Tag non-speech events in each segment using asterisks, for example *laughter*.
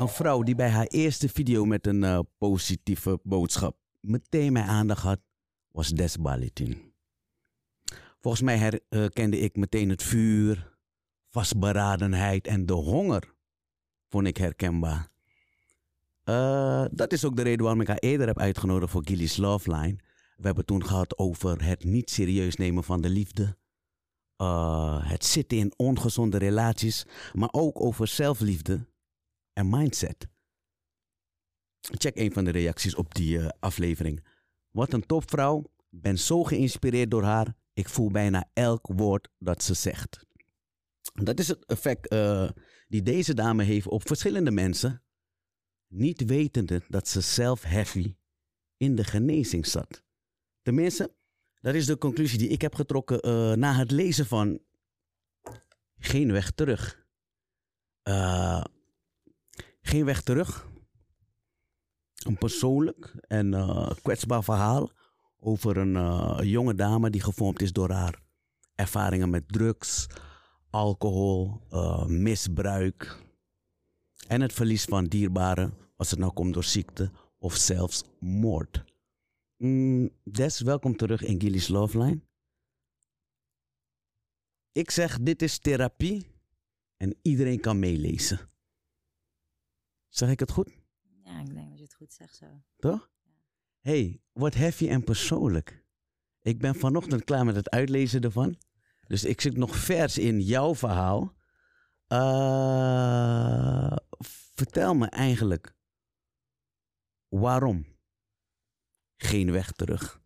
Een vrouw die bij haar eerste video met een uh, positieve boodschap meteen mijn aandacht had, was Des Balitin. Volgens mij herkende ik meteen het vuur, vastberadenheid en de honger, vond ik herkenbaar. Uh, dat is ook de reden waarom ik haar eerder heb uitgenodigd voor Gilly's Love Line. We hebben toen gehad over het niet serieus nemen van de liefde. Het zitten in ongezonde relaties, maar ook over zelfliefde en mindset. Check een van de reacties op die uh, aflevering. Wat een topvrouw. Ben zo geïnspireerd door haar. Ik voel bijna elk woord dat ze zegt. Dat is het effect uh, die deze dame heeft op verschillende mensen. Niet wetende dat ze zelf heavy in de genezing zat. Tenminste, dat is de conclusie die ik heb getrokken uh, na het lezen van Geen weg terug. Uh, geen weg terug. Een persoonlijk en uh, kwetsbaar verhaal over een uh, jonge dame die gevormd is door haar ervaringen met drugs, alcohol, uh, misbruik en het verlies van dierbaren, als het nou komt door ziekte of zelfs moord. Mm, Des, welkom terug in Gilly's Love Line. Ik zeg, dit is therapie en iedereen kan meelezen. Zeg ik het goed? Ja, ik denk dat je het goed zegt zo. Toch? hey, wat heavy en persoonlijk. Ik ben vanochtend klaar met het uitlezen ervan. Dus ik zit nog vers in jouw verhaal. Uh, vertel me eigenlijk waarom geen weg terug.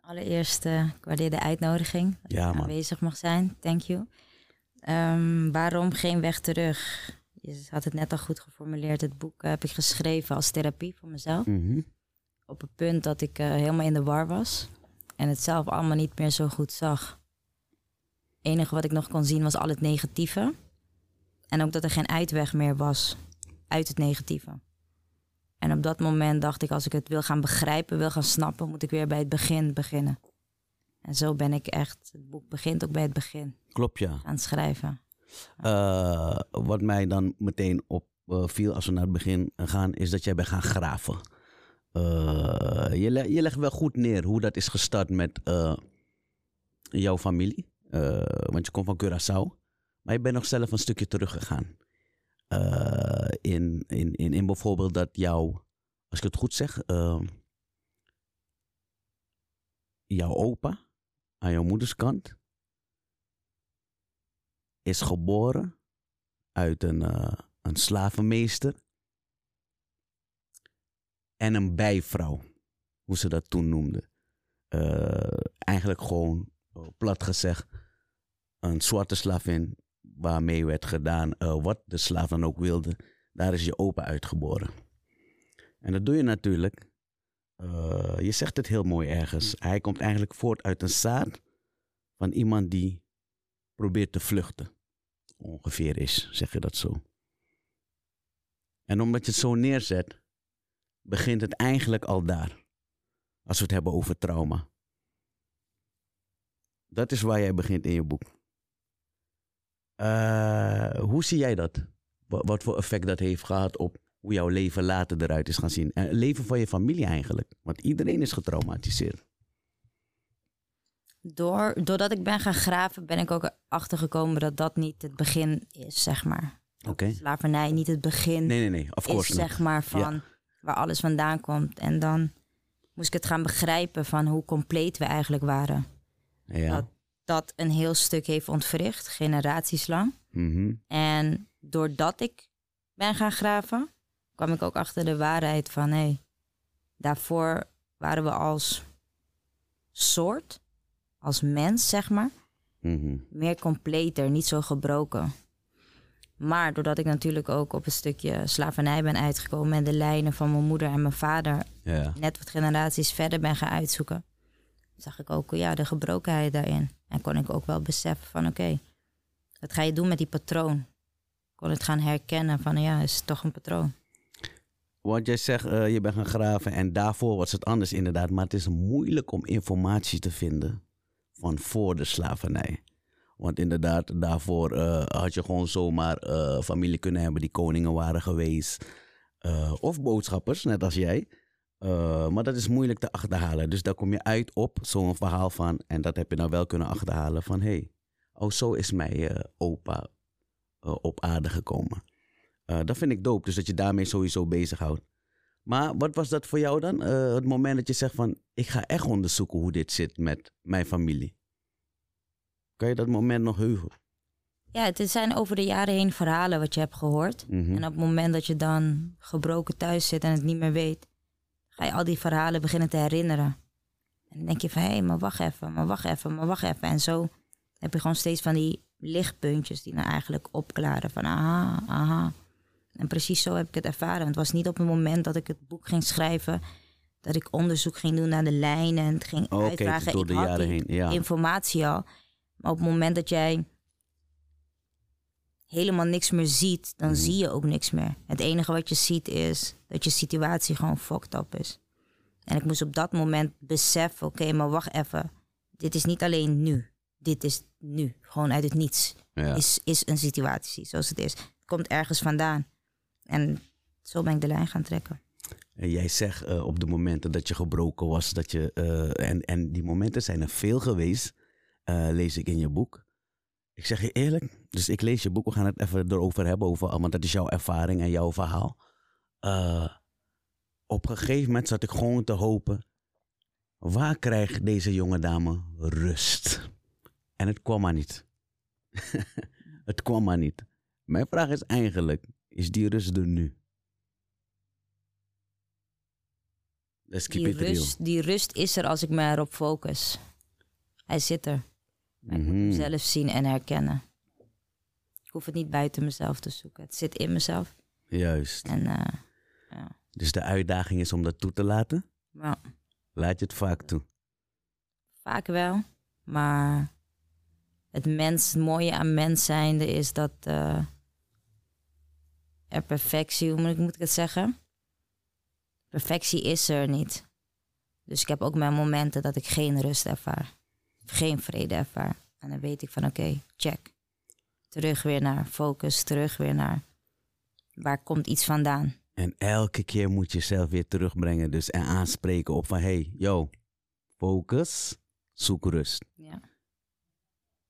Allereerst uh, ik waardeer de uitnodiging dat ja, ik man. aanwezig mag zijn. Thank you. Um, waarom geen weg terug? Je had het net al goed geformuleerd. Het boek heb ik geschreven als therapie voor mezelf. Mm -hmm. Op het punt dat ik uh, helemaal in de war was. En het zelf allemaal niet meer zo goed zag. Het enige wat ik nog kon zien was al het negatieve. En ook dat er geen uitweg meer was uit het negatieve. En op dat moment dacht ik, als ik het wil gaan begrijpen, wil gaan snappen, moet ik weer bij het begin beginnen. En zo ben ik echt, het boek begint ook bij het begin. Klopt, ja. Aan het schrijven. Uh, wat mij dan meteen op uh, viel als we naar het begin gaan, is dat jij bent gaan graven. Uh, je, je, legt wel goed neer hoe dat is gestart met jouw familie. want je komt van Curaçao. Maar je bent nog zelf een stukje teruggegaan. in, in, in, in bijvoorbeeld dat jouw, als ik het goed zeg, jouw opa aan jouw moederskant is geboren uit een, uh, een slavenmeester en een bijvrouw, hoe ze dat toen noemden. Uh, eigenlijk gewoon, uh, plat gezegd, een zwarte slavin waarmee werd gedaan wat de slaaf dan ook wilde. Daar is je opa uitgeboren. En dat doe je natuurlijk. je zegt het heel mooi ergens. Hij komt eigenlijk voort uit een zaad van iemand die probeert te vluchten ongeveer is, zeg je dat zo. En omdat je het zo neerzet, begint het eigenlijk al daar. Als we het hebben over trauma. Dat is waar jij begint in je boek. Uh, hoe zie jij dat? Wat, voor effect dat heeft gehad op hoe jouw leven later eruit is gaan zien? En het leven van je familie eigenlijk. Want iedereen is getraumatiseerd. Door, doordat ik ben gaan graven, ben ik ook achtergekomen dat dat niet het begin is, zeg maar. Oké. Okay. Slavernij niet het begin nee, nee, nee. Of course is, not. zeg maar, van Ja. waar alles vandaan komt. En dan moest ik het gaan begrijpen van hoe compleet we eigenlijk waren. Ja. Dat dat een heel stuk heeft ontwricht, generaties lang. Mhm. En doordat ik ben gaan graven, kwam ik ook achter de waarheid van... hé, hey, daarvoor waren we als soort, als mens, zeg maar... Mhm. meer completer, niet zo gebroken. Maar doordat ik natuurlijk ook op een stukje slavernij ben uitgekomen... en de lijnen van mijn moeder en mijn vader net wat generaties verder ben gaan uitzoeken... zag ik ook ja, de gebrokenheid daarin. En kon ik ook wel beseffen van oké, wat ga je doen met die patroon? Ik kon het gaan herkennen van ja, is het toch een patroon. Want jij zegt, eh, je bent gaan graven en daarvoor was het anders inderdaad. Maar het is moeilijk om informatie te vinden van voor de slavernij. Want inderdaad, daarvoor eh, had je gewoon zomaar eh, familie kunnen hebben die koningen waren geweest. Eh, of boodschappers, net als jij. Maar dat is moeilijk te achterhalen. Dus daar kom je uit op zo'n verhaal van. En dat heb je nou wel kunnen achterhalen van... hé, hey, oh zo is mijn opa op aarde gekomen. Dat vind ik dope, dus dat je daarmee sowieso bezighoudt. Maar wat was dat voor jou dan? Eh, het moment dat je zegt van... ik ga echt onderzoeken hoe dit zit met mijn familie. Kan je dat moment nog heugen? Ja, het zijn over de jaren heen verhalen wat je hebt gehoord. Mhm. En op het moment dat je dan gebroken thuis zit en het niet meer weet, ga je al die verhalen beginnen te herinneren. En dan denk je van, hé, hey, maar wacht even, maar wacht even, maar wacht even. En zo heb je gewoon steeds van die lichtpuntjes die dan eigenlijk opklaren van, aha, aha. En precies zo heb ik het ervaren. Het was niet op het moment dat ik het boek ging schrijven, dat ik onderzoek ging doen naar de lijnen en het ging Oh, uitvragen. door ik de had jaren die heen, ja. informatie al. Maar op het moment dat jij helemaal niks meer ziet, dan Mhm. zie je ook niks meer. Het enige wat je ziet is dat je situatie gewoon fucked up is. En ik moest op dat moment beseffen, oké, maar wacht even. Dit is niet alleen nu. Dit is nu. Gewoon uit het niets. Ja. Is, is een situatie zoals het is. Het komt ergens vandaan. En zo ben ik de lijn gaan trekken. En jij zegt eh, op de momenten dat je gebroken was, dat je. eh, en, en die momenten zijn er veel geweest, eh, lees ik in je boek. Ik zeg je eerlijk, dus ik lees je boek, we gaan het even erover hebben, over, want dat is jouw ervaring en jouw verhaal. Op een gegeven moment zat ik gewoon te hopen, waar krijgt deze jonge dame rust? En het kwam maar niet. *laughs* het kwam maar niet. Mijn vraag is eigenlijk, is die rust er nu? Let's keep Die it real. rust, die rust is er als ik me erop focus. Hij zit er. Maar ik moet hem Mhm. zelf zien en herkennen. Ik hoef het niet buiten mezelf te zoeken. Het zit in mezelf. Juist. En eh, ja. Dus de uitdaging is om dat toe te laten. ja, Laat je het vaak toe. vaak wel. Maar het, mens, het mooie aan mens zijnde is dat eh, er perfectie, hoe moet ik, het zeggen? Perfectie is er niet. Dus ik heb ook mijn momenten dat ik geen rust ervaar. Geen vrede ervaar. En dan weet ik van oké, check. Terug weer naar focus, terug weer naar waar komt iets vandaan. En elke keer moet je jezelf weer terugbrengen. Dus en aanspreken op van hey, yo, focus, zoek rust. Ja.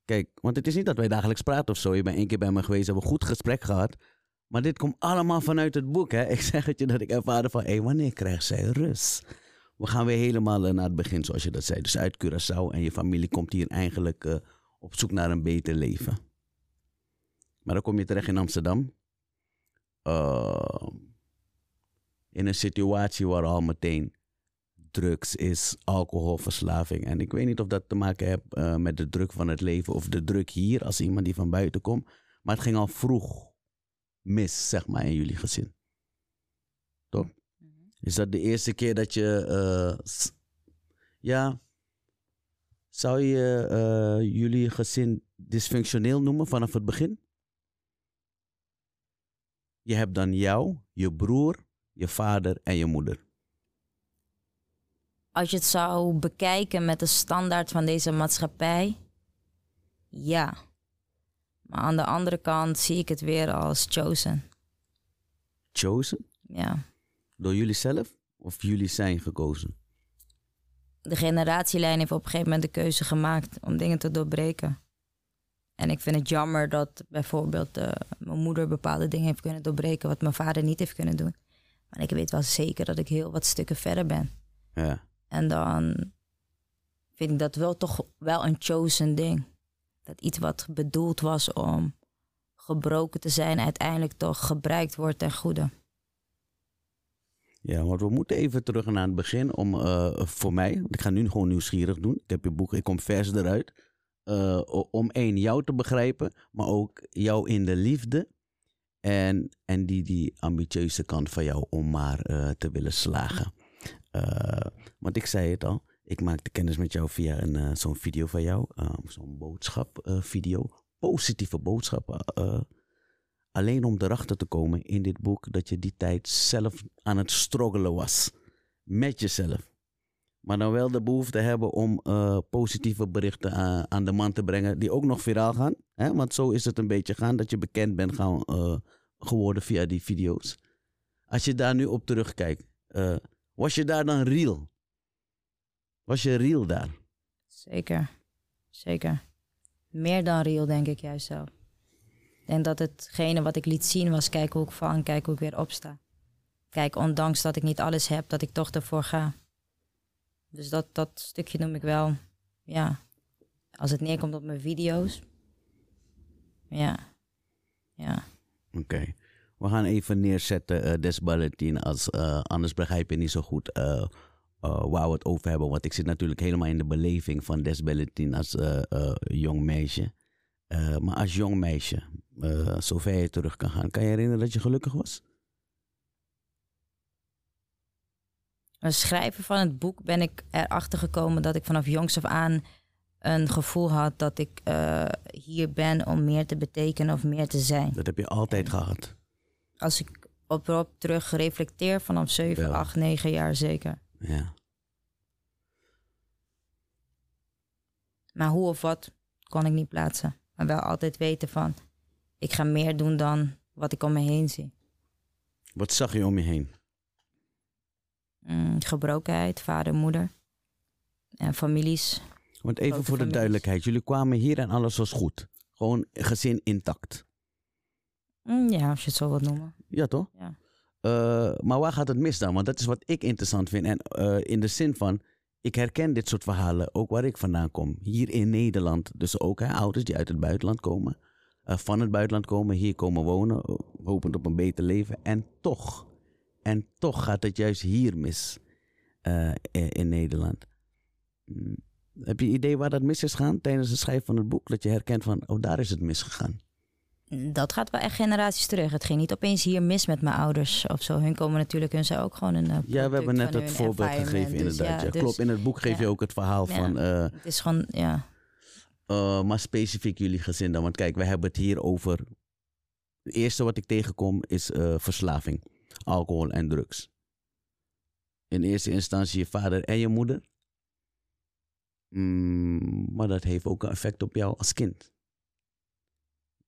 Kijk, want het is niet dat wij dagelijks praten of zo. Je bent één keer bij me geweest, hebben een goed gesprek gehad. Maar dit komt allemaal vanuit het boek. Hè? Ik zeg het je dat ik ervaarde van, hé, wanneer krijgt zij rust? We gaan weer helemaal eh, naar het begin, zoals je dat zei. Dus uit Curaçao en je familie komt hier eigenlijk eh, op zoek naar een beter leven. Maar dan kom je terecht in Amsterdam. Uh, in een situatie waar al meteen drugs is, alcoholverslaving. En ik weet niet of dat te maken heeft met de druk van het leven of de druk hier als iemand die van buiten komt. Maar het ging al vroeg mis, zeg maar, in jullie gezin. Toch? Is dat de eerste keer dat je, uh, s- ja, zou je uh, jullie gezin dysfunctioneel noemen vanaf het begin? Je hebt dan jou, je broer, je vader en je moeder. Als je het zou bekijken met de standaard van deze maatschappij, ja. Maar aan de andere kant zie ik het weer als chosen. Chosen? Ja. Door jullie zelf of jullie zijn gekozen? De generatielijn heeft op een gegeven moment de keuze gemaakt om dingen te doorbreken. En ik vind het jammer dat bijvoorbeeld uh, mijn moeder bepaalde dingen heeft kunnen doorbreken wat mijn vader niet heeft kunnen doen. Maar ik weet wel zeker dat ik heel wat stukken verder ben. Ja. En dan vind ik dat wel toch wel een chosen ding. Dat iets wat bedoeld was om gebroken te zijn, uiteindelijk toch gebruikt wordt ten goede. Ja, want we moeten even terug naar het begin om uh, voor mij, ik ga nu gewoon nieuwsgierig doen. Ik heb je boek, ik kom vers eruit. Uh, om één, jou te begrijpen, maar ook jou in de liefde. En, en die, die ambitieuze kant van jou om maar uh, te willen slagen. Want ik zei het al, ik maakte kennis met jou via een, uh, zo'n video van jou. zo'n boodschap video. Positieve boodschappen. uh, alleen om erachter te komen in dit boek dat je die tijd zelf aan het struggelen was. Met jezelf. Maar dan wel de behoefte hebben om eh, positieve berichten aan, aan de man te brengen. Die ook nog viraal gaan. Hè? Want zo is het een beetje gaan dat je bekend bent gaan, eh, geworden via die video's. Als je daar nu op terugkijkt. eh, was je daar dan real? Was je real daar? Zeker. Zeker. Meer dan real, denk ik juist. Ik denk dat hetgene wat ik liet zien was kijken hoe ik val en kijken hoe ik weer opsta. Kijk, ondanks dat ik niet alles heb, dat ik toch ervoor ga. Dus dat, dat stukje noem ik wel, ja, als het neerkomt op mijn video's. Ja, ja. Oké. We gaan even neerzetten, eh Des Balletin, als eh, anders begrijp je niet zo goed eh, eh, waar we het over hebben. Want ik zit natuurlijk helemaal in de beleving van Des Balletin als eh, eh, jong meisje. Maar als jong meisje, zover je terug kan gaan, kan je herinneren dat je gelukkig was? Het schrijven van het boek ben ik erachter gekomen dat ik vanaf jongs af aan een gevoel had dat ik hier ben om meer te betekenen of meer te zijn. Dat heb je altijd gehad. Als ik op, op terug reflecteer vanaf 7, Wel. 8, 9 jaar zeker. Ja. Maar hoe of wat kon ik niet plaatsen. Maar wel altijd weten van ik ga meer doen dan wat ik om me heen zie. Wat zag je om je heen? Mm, gebrokenheid, vader, moeder. En families. Want even voor de families. duidelijkheid, jullie kwamen hier en alles was goed. Gewoon gezin intact. Mm, ja, als je het zo wilt noemen. Ja, toch? Ja. Eh, maar waar gaat het mis dan? Want dat is wat ik interessant vind. En eh, in de zin van, ik herken dit soort verhalen ook waar ik vandaan kom. Hier in Nederland. Dus ook hè, ouders die uit het buitenland komen. eh, van het buitenland komen, hier komen wonen. hopend op een beter leven. En toch, en toch gaat het juist hier mis. in, in Nederland. Mm, Heb je idee waar dat mis is gegaan tijdens het schrijven van het boek? Dat je herkent van, oh daar is het misgegaan. Dat gaat wel echt generaties terug. Het ging niet opeens hier mis met mijn ouders of zo. Hun komen natuurlijk, hun zijn ook gewoon een. eh, Ja, we hebben net het voorbeeld gegeven Dus inderdaad. ja, dus Klopt, in het boek geef je ook het verhaal van... eh, Het is gewoon, ja. Uh, maar specifiek jullie gezin dan. Want kijk, wij hebben het hier over. Het eerste wat ik tegenkom is eh, verslaving. Alcohol en drugs. In eerste instantie je vader en je moeder. Mm, maar dat heeft ook een effect op jou als kind.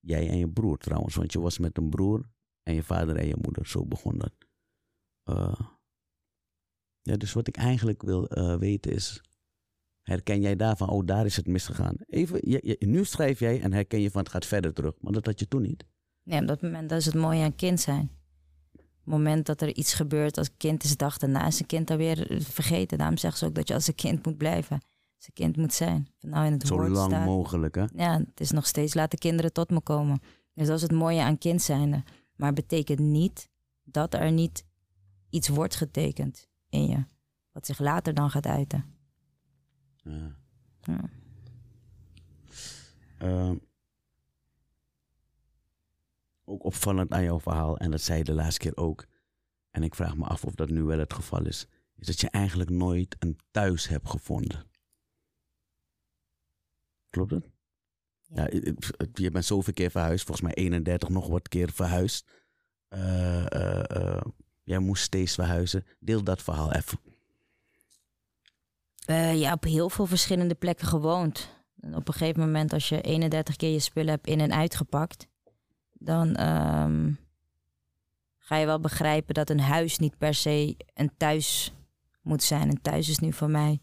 Jij en je broer trouwens, want je was met een broer en je vader en je moeder. Zo begon dat. Uh, ja, dus wat ik eigenlijk wil eh, weten is. Herken jij daarvan, oh, daar is het misgegaan? Even, nu schrijf jij en herken je van het gaat verder terug. Maar dat had je toen niet. Nee, op dat moment, dat is het mooie aan kind zijn. Op het moment dat er iets gebeurt als kind is dag daarna is een kind alweer eh, vergeten. Daarom zeggen ze ook dat je als een kind moet blijven. Een kind moet zijn. Nou in het Zo woord lang staat. mogelijk, hè? Ja, het is nog steeds laten kinderen tot me komen. Dus dat is het mooie aan kind zijnde. Maar betekent niet dat er niet iets wordt getekend in je. Wat zich later dan gaat uiten. Ja. Ja. Ehm, ook opvallend aan jouw verhaal, en dat zei je de laatste keer ook. En ik vraag me af of dat nu wel het geval is. Is dat je eigenlijk nooit een thuis hebt gevonden. Klopt het? Ja, je bent zoveel keer verhuisd, volgens mij 31 nog wat keer verhuisd. Eh, eh, eh, jij moest steeds verhuizen. Deel dat verhaal even. Ja, op heel veel verschillende plekken gewoond. En op een gegeven moment, als je 31 keer je spullen hebt in en uitgepakt, dan ehm, ga je wel begrijpen dat een huis niet per se een thuis moet zijn. Een thuis is nu voor mij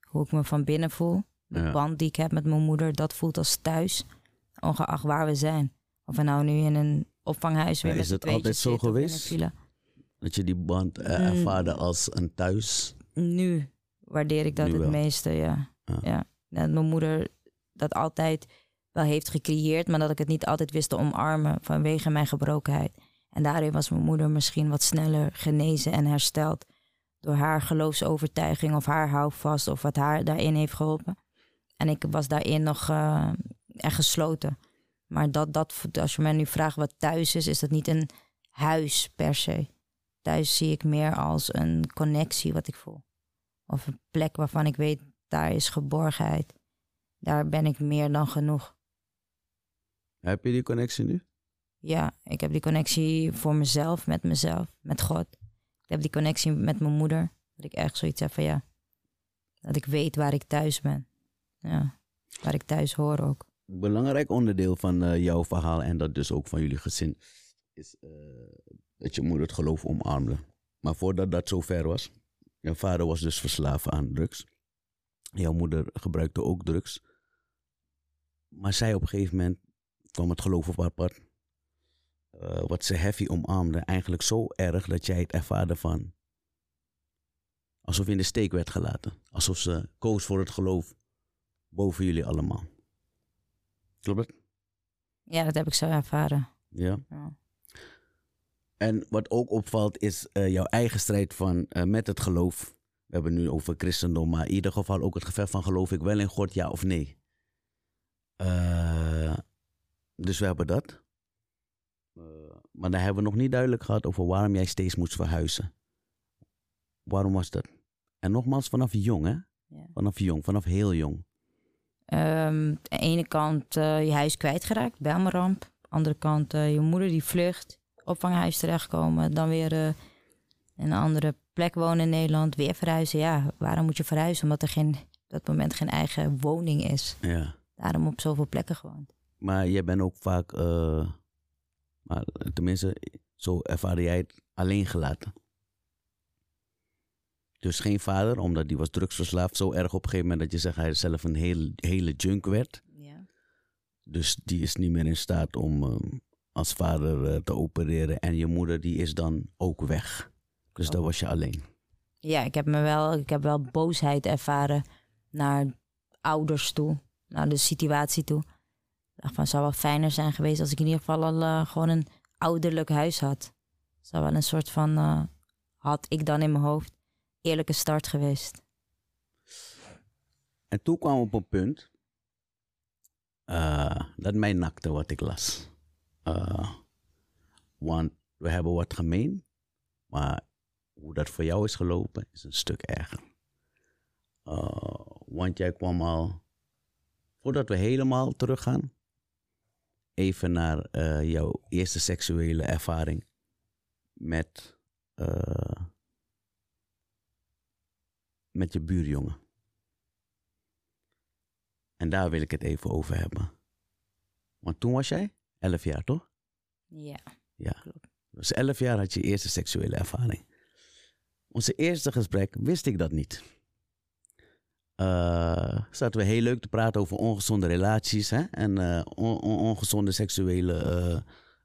hoe ik me van binnen voel. De band die ik heb met mijn moeder, dat voelt als thuis. Ongeacht waar we zijn. Of we nou nu in een opvanghuis weer is het altijd zo geweest? Dat je die band eh, Mm. ervaarde als een thuis. Nu waardeer ik dat het meeste, ja. Ja. ja. Dat mijn moeder dat altijd wel heeft gecreëerd, maar dat ik het niet altijd wist te omarmen vanwege mijn gebrokenheid. En daarin was mijn moeder misschien wat sneller genezen en hersteld door haar geloofsovertuiging of haar houvast of wat haar daarin heeft geholpen. En ik was daarin nog eh, echt gesloten. Maar dat, dat, als je mij nu vraagt wat thuis is, is dat niet een huis per se. Thuis zie ik meer als een connectie wat ik voel. Of een plek waarvan ik weet, daar is geborgenheid. Daar ben ik meer dan genoeg. Heb je die connectie nu? Ja, ik heb die connectie voor mezelf, met mezelf, met God. Ik heb die connectie met mijn moeder. Dat ik echt zoiets heb van ja, Dat ik weet waar ik thuis ben. Ja, waar ik thuis hoor ook. Belangrijk onderdeel van eh, jouw verhaal en dat dus ook van jullie gezin is eh, dat je moeder het geloof omarmde. Maar voordat dat zover was, jouw vader was dus verslaafd aan drugs. Jouw moeder gebruikte ook drugs. Maar zij op een gegeven moment kwam het geloof op haar pad. Eh, wat ze heavy omarmde, eigenlijk zo erg dat jij het ervaarde van. Alsof je in de steek werd gelaten. Alsof ze koos voor het geloof boven jullie allemaal. Klopt het? Ja, dat heb ik zo ervaren. Ja. Ja. En wat ook opvalt is eh, jouw eigen strijd van, eh, met het geloof. We hebben het nu over christendom, maar in ieder geval ook het gevecht van geloof ik wel in God, ja of nee. Eh, dus we hebben dat. Maar dan hebben we nog niet duidelijk gehad over waarom jij steeds moest verhuizen. Waarom was dat? En nogmaals, vanaf jong, hè? Ja. Vanaf jong, vanaf heel jong. Ehm, aan de ene kant eh, je huis kwijtgeraakt, Belmeramp. Andere kant eh, je moeder die vlucht, opvanghuis terechtkomen. Dan weer eh, een andere plek wonen in Nederland, weer verhuizen. Ja, waarom moet je verhuizen? Omdat er geen, op dat moment geen eigen woning is. Ja. Daarom op zoveel plekken gewoond. Maar jij bent ook vaak, maar tenminste, zo ervaarde jij het alleen gelaten. Dus geen vader, omdat die was drugsverslaafd. Zo erg op een gegeven moment dat je zegt hij zelf een heel, hele junk werd. Ja. Dus die is niet meer in staat om eh, als vader eh, te opereren. En je moeder die is dan ook weg. Dus dan was je alleen. Ja, ik heb, me wel, ik heb wel boosheid ervaren naar ouders toe, naar de situatie toe. Ik dacht van, het zou wel fijner zijn geweest als ik in ieder geval al eh, gewoon een ouderlijk huis had. Zou wel een soort van, eh, had ik dan in mijn hoofd, eerlijke start geweest. En toen kwam op een punt eh, dat mij nakte wat ik las. Eh, want we hebben wat gemeen, maar hoe dat voor jou is gelopen is een stuk erger. Eh, want jij kwam al, voordat we helemaal teruggaan, even naar jouw eerste seksuele ervaring met, met je buurjongen. En daar wil ik het even over hebben. Want toen was jij 11 jaar, toch? Ja. Ja. Dus 11 jaar had je eerste seksuele ervaring. Onze eerste gesprek wist ik dat niet. Eh zaten we heel leuk te praten over ongezonde relaties hè? en eh, on- on- ongezonde seksuele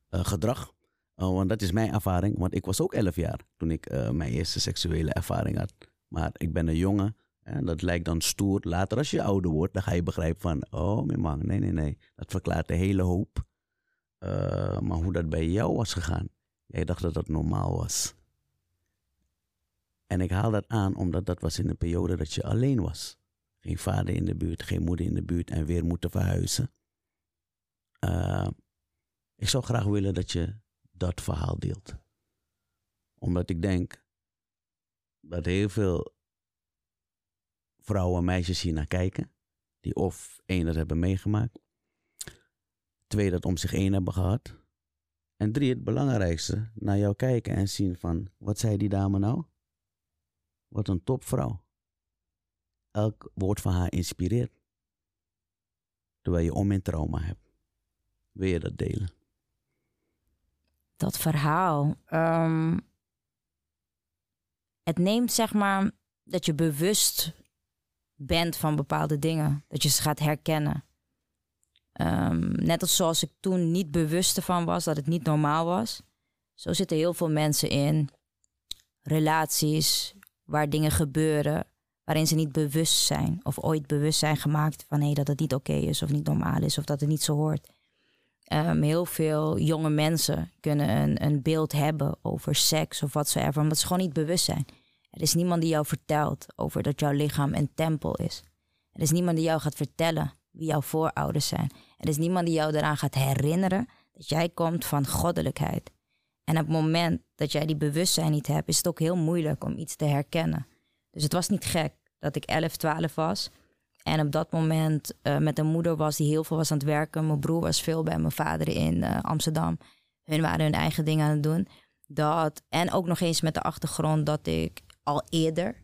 eh, gedrag. Want dat is mijn ervaring, want ik was ook 11 jaar toen ik mijn eerste seksuele ervaring had. Maar ik ben een jongen en dat lijkt dan stoer. Later als je ouder wordt, dan ga je begrijpen van... Oh, mijn man, nee, nee, nee. Dat verklaart de hele hoop. Eh, maar hoe dat bij jou was gegaan. Jij dacht dat dat normaal was. En ik haal dat aan omdat dat was in een periode dat je alleen was. Geen vader in de buurt, geen moeder in de buurt en weer moeten verhuizen. Eh, ik zou graag willen dat je dat verhaal deelt. Omdat ik denk dat heel veel vrouwen en meisjes hier naar kijken. Die of één dat hebben meegemaakt. Twee dat om zich heen hebben gehad. En drie het belangrijkste, naar jou kijken en zien van, wat zei die dame nou? Wat een topvrouw. Elk woord van haar inspireert. Terwijl je om in trauma hebt. Wil je dat delen? Dat verhaal. ehm, het neemt zeg maar dat je bewust bent van bepaalde dingen. Dat je ze gaat herkennen. Ehm, net als zoals ik toen niet bewust ervan was dat het niet normaal was. Zo zitten heel veel mensen in relaties waar dingen gebeuren waarin ze niet bewust zijn of ooit bewust zijn gemaakt van hé, dat het niet oké is of niet normaal is of dat het niet zo hoort. Ehm, heel veel jonge mensen kunnen een, een beeld hebben over seks of watsoever, omdat ze gewoon niet bewust zijn. Er is niemand die jou vertelt over dat jouw lichaam een tempel is. Er is niemand die jou gaat vertellen wie jouw voorouders zijn. Er is niemand die jou eraan gaat herinneren dat jij komt van goddelijkheid. En op het moment dat jij die bewustzijn niet hebt, is het ook heel moeilijk om iets te herkennen. Dus het was niet gek dat ik 11, 12 was. En op dat moment eh, met een moeder was die heel veel was aan het werken. Mijn broer was veel bij mijn vader in eh, Amsterdam. Hun waren hun eigen dingen aan het doen. Dat, en ook nog eens met de achtergrond dat ik al eerder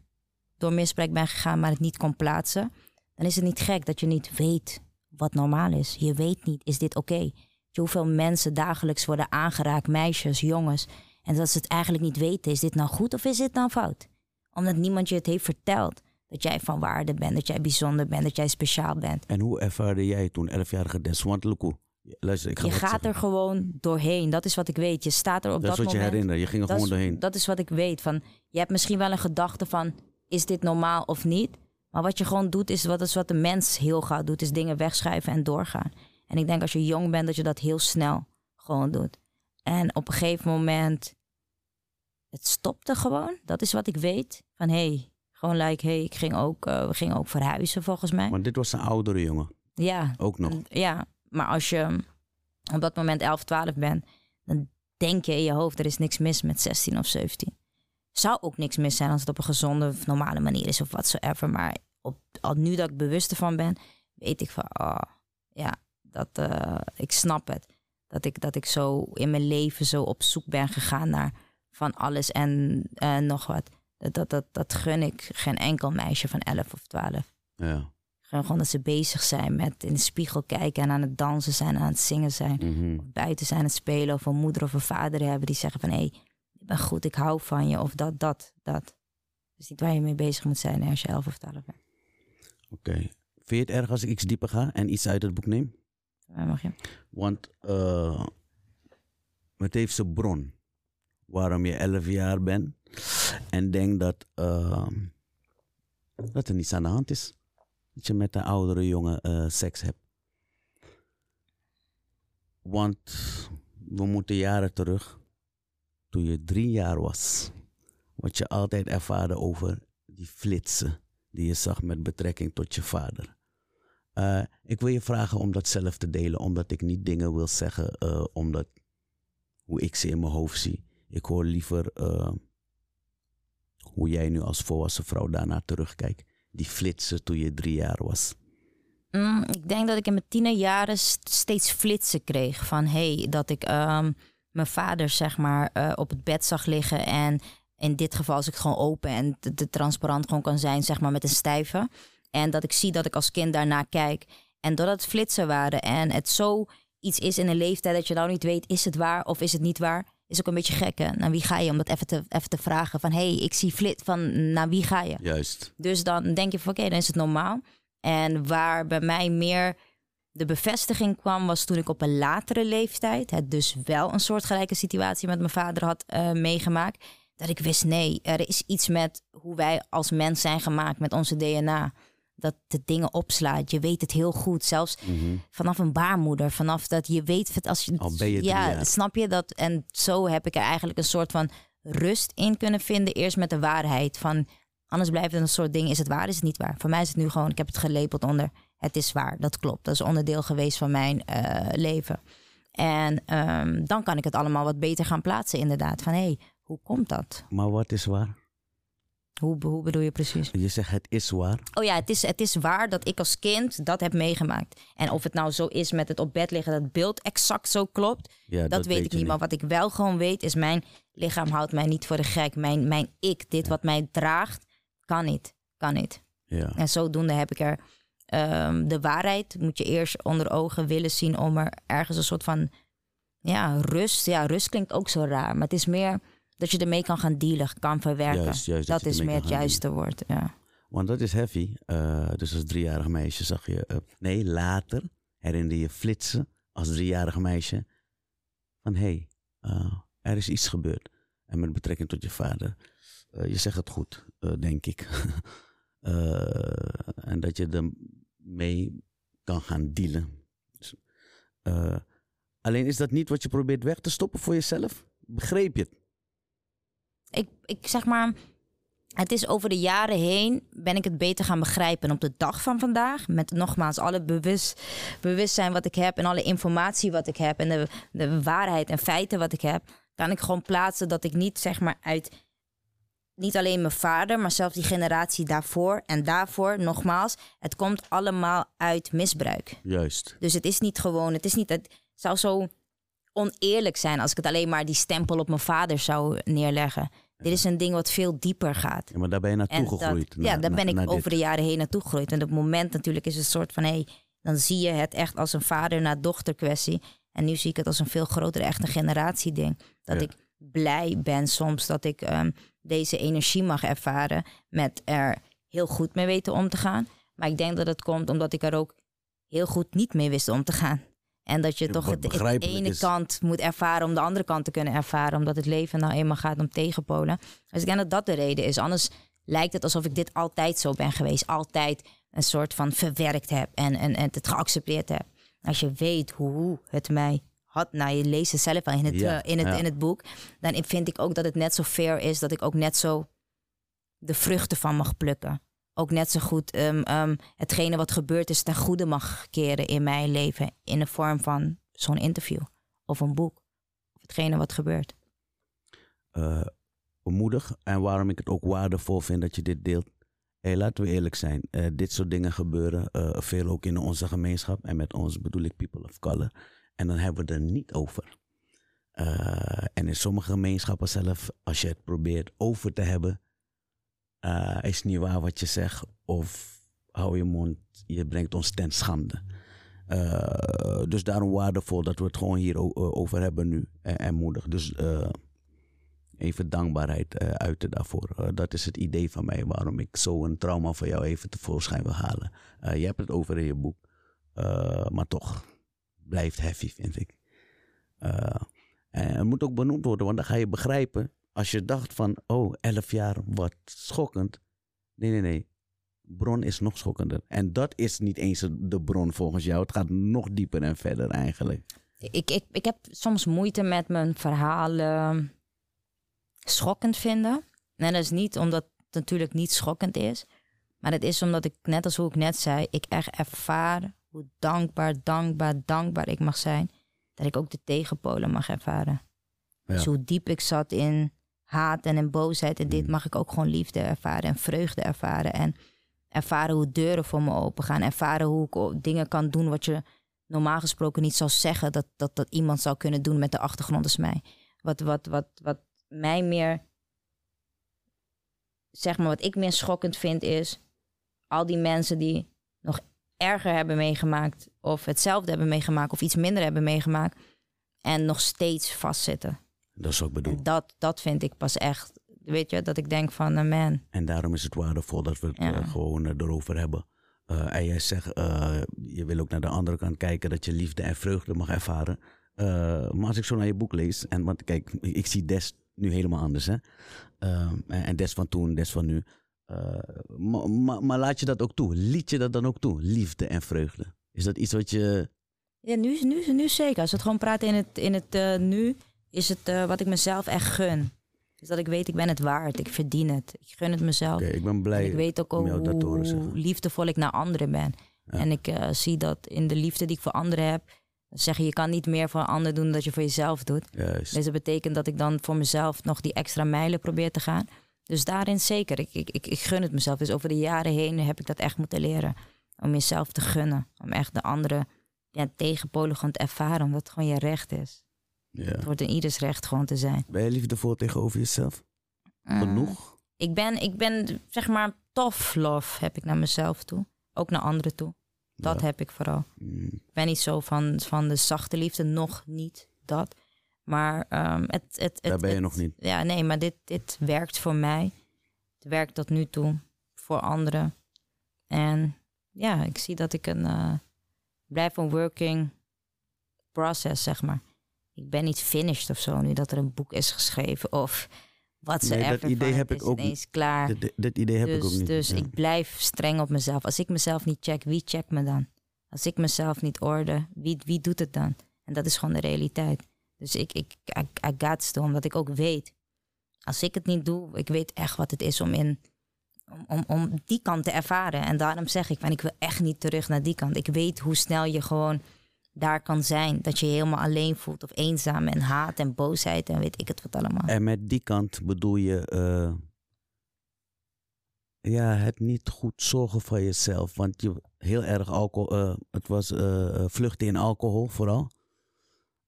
door misbruik ben gegaan, maar het niet kon plaatsen, dan is het niet gek dat je niet weet wat normaal is. Je weet niet, is dit oké? Hoeveel mensen dagelijks worden aangeraakt, meisjes, jongens, en dat ze het eigenlijk niet weten, is dit nou goed of is dit nou fout? Omdat niemand je het heeft verteld. Dat jij van waarde bent, dat jij bijzonder bent, dat jij speciaal bent. En hoe ervaarde jij toen 11-jarige Des? Want Luku, luister, ik ga je gaat zeggen. er gewoon doorheen. Dat is wat ik weet. Je staat er op Dat dat, is wat je moment. herinnert. Je ging er gewoon is, doorheen. dat is wat ik weet. Van, je hebt misschien wel een gedachte van, is dit normaal of niet? Maar wat je gewoon doet, is wat, is wat de mens heel gauw doet. Is dingen wegschuiven en doorgaan. En ik denk als je jong bent, dat je dat heel snel gewoon doet. En op een gegeven moment, het stopte gewoon. Dat is wat ik weet. Van, hé, hey, gewoon like, hey, ik ging ook, eh, we gingen ook verhuizen volgens mij. Maar dit was een oudere jongen. Ja, Ook nog. ja, maar als je op dat moment 11, 12 bent, dan denk je in je hoofd, er is niks mis met 16 of 17. Zou ook niks mis zijn als het op een gezonde of normale manier is of whatsoever. Maar op, al nu dat ik bewust ervan ben, weet ik van, oh, ja, dat, eh, ik snap het. Dat ik, dat ik zo in mijn leven zo op zoek ben gegaan naar van alles en eh, nog wat. Dat, dat, dat, dat gun ik geen enkel meisje van 11 of 12. Ja. Gewoon, gewoon dat ze bezig zijn met in de spiegel kijken en aan het dansen zijn, aan het zingen zijn. Mhm. Of buiten zijn aan het spelen of een moeder of een vader hebben die zeggen van hé, hey, ik ben goed, ik hou van je. Of dat, dat, dat. Is niet waar je mee bezig moet zijn als je 11 of 12 bent. Oké. Vind je het erg als ik iets dieper ga en iets uit het boek neem? Mij mag je. Want eh, het heeft zijn bron. Waarom je 11 jaar bent en denk dat, eh, dat er niets aan de hand is. Dat je met een oudere jongen eh, seks hebt. Want we moeten jaren terug, toen je drie jaar was, wat je altijd ervaarde over die flitsen die je zag met betrekking tot je vader. Eh, ik wil je vragen om dat zelf te delen, omdat ik niet dingen wil zeggen, eh, omdat hoe ik ze in mijn hoofd zie. Ik hoor liever hoe jij nu als volwassen vrouw daarna terugkijkt. Die flitsen toen je drie jaar was. Mm, ik denk dat ik in mijn tienerjaren st- steeds flitsen kreeg. Van hey, dat ik ehm, mijn vader zeg maar eh, op het bed zag liggen. En in dit geval als ik gewoon open en te, transparant gewoon kan zijn, zeg maar met een stijve. En dat ik zie dat ik als kind daarna kijk. En doordat het flitsen waren en het zo iets is in een leeftijd dat je nou niet weet, is het waar of is het niet waar? Is ook een beetje gek hè? Naar wie ga je? Om dat even te, even te vragen van hey, ik zie flit van naar wie ga je? Juist. Dus dan denk je van oké, dan is het normaal. En waar bij mij meer de bevestiging kwam, was toen ik op een latere leeftijd het dus wel een soortgelijke situatie met mijn vader had eh, meegemaakt. Dat ik wist, nee, er is iets met hoe wij als mens zijn gemaakt met onze DNA. Dat de dingen opslaat. Je weet het heel goed. Zelfs Mhm. vanaf een baarmoeder. Vanaf dat je weet als je. Al ben je ja, jaar. snap je dat? En zo heb ik er eigenlijk een soort van rust in kunnen vinden. Eerst met de waarheid. Van anders blijft het een soort ding. Is het waar? Is het niet waar? Voor mij is het nu gewoon. Ik heb het gelabeld onder. Het is waar. Dat klopt. Dat is onderdeel geweest van mijn eh, leven. En ehm, dan kan ik het allemaal wat beter gaan plaatsen, inderdaad. Van hé, hey, hoe komt dat? Maar wat is waar? Hoe, hoe bedoel je precies? Je zegt het is waar. Oh ja, het is, het is waar dat ik als kind dat heb meegemaakt. En of het nou zo is met het op bed liggen, dat het beeld exact zo klopt, Ja, dat, weet ik niet. Maar wat ik wel gewoon weet, is mijn lichaam houdt mij niet voor de gek. Mijn, mijn ik, dit wat mij draagt, kan niet. Kan niet. Ja. En zodoende heb ik er ehm, de waarheid, moet je eerst onder ogen willen zien om er ergens een soort van ja, rust. Ja, rust klinkt ook zo raar, maar het is meer dat je ermee kan gaan dealen, kan verwerken. Juist, juist, dat is meer het juiste woord. Ja. Want dat is heavy. Eh, dus als driejarig meisje zag je... eh, nee, later herinner je flitsen als driejarig meisje. Van hé, hey, eh, er is iets gebeurd. En met betrekking tot je vader. Je zegt het goed, denk ik. *laughs* En dat je ermee kan gaan dealen. Dus, alleen is dat niet wat je probeert weg te stoppen voor jezelf? Begreep je het? Ik, ik zeg maar, het is over de jaren heen ben ik het beter gaan begrijpen. En op de dag van vandaag, met nogmaals alle bewust, bewustzijn wat ik heb en alle informatie wat ik heb en de, de waarheid en feiten wat ik heb, kan ik gewoon plaatsen dat ik niet zeg maar uit niet alleen mijn vader, maar zelfs die generatie daarvoor en daarvoor, nogmaals, het komt allemaal uit misbruik. Juist. Dus het is niet gewoon, het is niet, het zou zo oneerlijk zijn als ik het alleen maar die stempel op mijn vader zou neerleggen. Dit is een ding wat veel dieper gaat. Ja, maar daar ben je naartoe En dat- gegroeid. ja, daar na- ben ik over dit. de jaren heen naartoe gegroeid. En op het moment natuurlijk is het een soort van... Hey, dan zie je het echt als een vader naar dochter kwestie. En nu zie ik het als een veel groter echt een generatieding. Dat Ja. ik blij ben soms dat ik ehm, deze energie mag ervaren... met er heel goed mee weten om te gaan. Maar ik denk dat het komt omdat ik er ook heel goed niet mee wist om te gaan. En dat je toch wat het, het begrijpelijk ene is. kant moet ervaren om de andere kant te kunnen ervaren. Omdat het leven nou eenmaal gaat om tegenpolen. Dus ik denk dat dat de reden is. Anders lijkt het alsof ik dit altijd zo ben geweest. Altijd een soort van verwerkt heb en, en, en het geaccepteerd heb. Als je weet hoe het mij had, nou je leest het zelf al in het, Ja, eh, in het, ja. in het boek. Dan vind ik ook dat het net zo fair is dat ik ook net zo de vruchten van mag plukken. Ook net zo goed ehm, hetgene wat gebeurd is ten goede mag keren in mijn leven. In de vorm van zo'n interview of een boek. Of hetgene wat gebeurt. eh, moedig en waarom ik het ook waardevol vind dat je dit deelt. Hey, laten we eerlijk zijn, eh, dit soort dingen gebeuren eh, veel ook in onze gemeenschap. En met ons bedoel ik people of color. En dan hebben we het er niet over. En in sommige gemeenschappen zelf, als je het probeert over te hebben, eh, is niet waar wat je zegt. Of hou je mond, je brengt ons ten schande. Eh, dus daarom waardevol dat we het gewoon hier eh, over hebben nu. En, en moedig. Dus even dankbaarheid uiten daarvoor. Dat is het idee van mij waarom ik zo een trauma van jou even tevoorschijn wil halen. Je hebt het over in je boek. Maar toch, blijft heavy vind ik. En het moet ook benoemd worden, want dan ga je begrijpen. Als je dacht van, oh, 11 jaar, wat schokkend. Nee, nee, nee. Bron is nog schokkender. En dat is niet eens de bron volgens jou. Het gaat nog dieper en verder eigenlijk. Ik, ik, ik heb soms moeite met mijn verhalen schokkend vinden. En dat is niet omdat het natuurlijk niet schokkend is. Maar het is omdat ik, net als hoe ik net zei, ik echt ervaar hoe dankbaar, dankbaar, dankbaar ik mag zijn. Dat ik ook de tegenpolen mag ervaren. Ja. Dus hoe diep ik zat in haat en in boosheid. En dit Mm. mag ik ook gewoon liefde ervaren en vreugde ervaren. En ervaren hoe deuren voor me open gaan. Ervaren hoe ik dingen kan doen wat je normaal gesproken niet zou zeggen dat, dat, dat iemand zou kunnen doen met de achtergrond als mij. Wat, wat, wat, wat mij meer, zeg maar, wat ik meer schokkend vind is al die mensen die nog erger hebben meegemaakt of hetzelfde hebben meegemaakt of iets minder hebben meegemaakt en nog steeds vastzitten. Dat is wat ik bedoel. En dat, dat vind ik pas echt, weet je, dat ik denk van, eh, man, En daarom is het waardevol dat we het Ja. eh, gewoon eh, erover hebben. En jij zegt, je wil ook naar de andere kant kijken, dat je liefde en vreugde mag ervaren. Maar als ik zo naar je boek lees, en want kijk, ik zie Des nu helemaal anders, hè. En, en Des van toen, Des van nu. Maar, maar, maar laat je dat ook toe? Liet je dat dan ook toe? Liefde en vreugde. Is dat iets wat je... Ja, nu, nu, nu zeker. Als we het gewoon praten in het, in het nu, is het eh, wat ik mezelf echt gun. Is dat ik weet, ik ben het waard. Ik verdien het. Ik gun het mezelf. Ik ben En blij ik weet ook hoe liefdevol ik naar anderen ben. Ja. En ik eh, zie dat in de liefde die ik voor anderen heb. Zeg je, je kan niet meer voor een ander doen dan dat je voor jezelf doet. Juist. Dus dat betekent dat ik dan voor mezelf nog die extra mijlen probeer te gaan. Dus daarin zeker. Ik, ik, ik, ik gun het mezelf. Dus over de jaren heen heb ik dat echt moeten leren. Om jezelf te gunnen. Om echt de andere ja, tegenpolen gewoon te ervaren. Omdat het gewoon je recht is. Ja. Het wordt in ieders recht gewoon te zijn. Ben je liefdevol tegenover jezelf? Mm. Genoeg? Ik ben, ik ben zeg maar tough love heb ik naar mezelf toe. Ook naar anderen toe. Dat Ja. heb ik vooral. Mm. Ik ben niet zo van, van de zachte liefde, nog niet dat. Maar ehm, het, het, het, Daar ben je het- nog niet. Ja, nee, maar dit, dit werkt voor mij. Het werkt tot nu toe voor anderen. En ja, ik zie dat ik een eh, blijf een working process, zeg maar. Ik ben niet finished of zo nu dat er een boek is geschreven of wat ze Nee, dat idee heb ik ook ineens klaar. Dit idee heb dus ik ook niet. dus Ja. ik blijf streng op mezelf. Als ik mezelf niet check, wie checkt me dan? Als ik mezelf niet orde, wie, wie doet het dan? En dat is gewoon de realiteit. Dus ik, ik, I, I got to, omdat ik ook weet. Als ik het niet doe, ik weet echt wat het is om in om, om, om die kant te ervaren. En daarom zeg ik, van, ik wil echt niet terug naar die kant. Ik weet hoe snel je gewoon daar kan zijn. Dat je je helemaal alleen voelt of eenzaam en haat en boosheid en weet ik het wat allemaal. En met die kant bedoel je eh, ja, het niet goed zorgen voor jezelf. Want je heel erg alcohol, eh, het was eh, vluchten in alcohol vooral.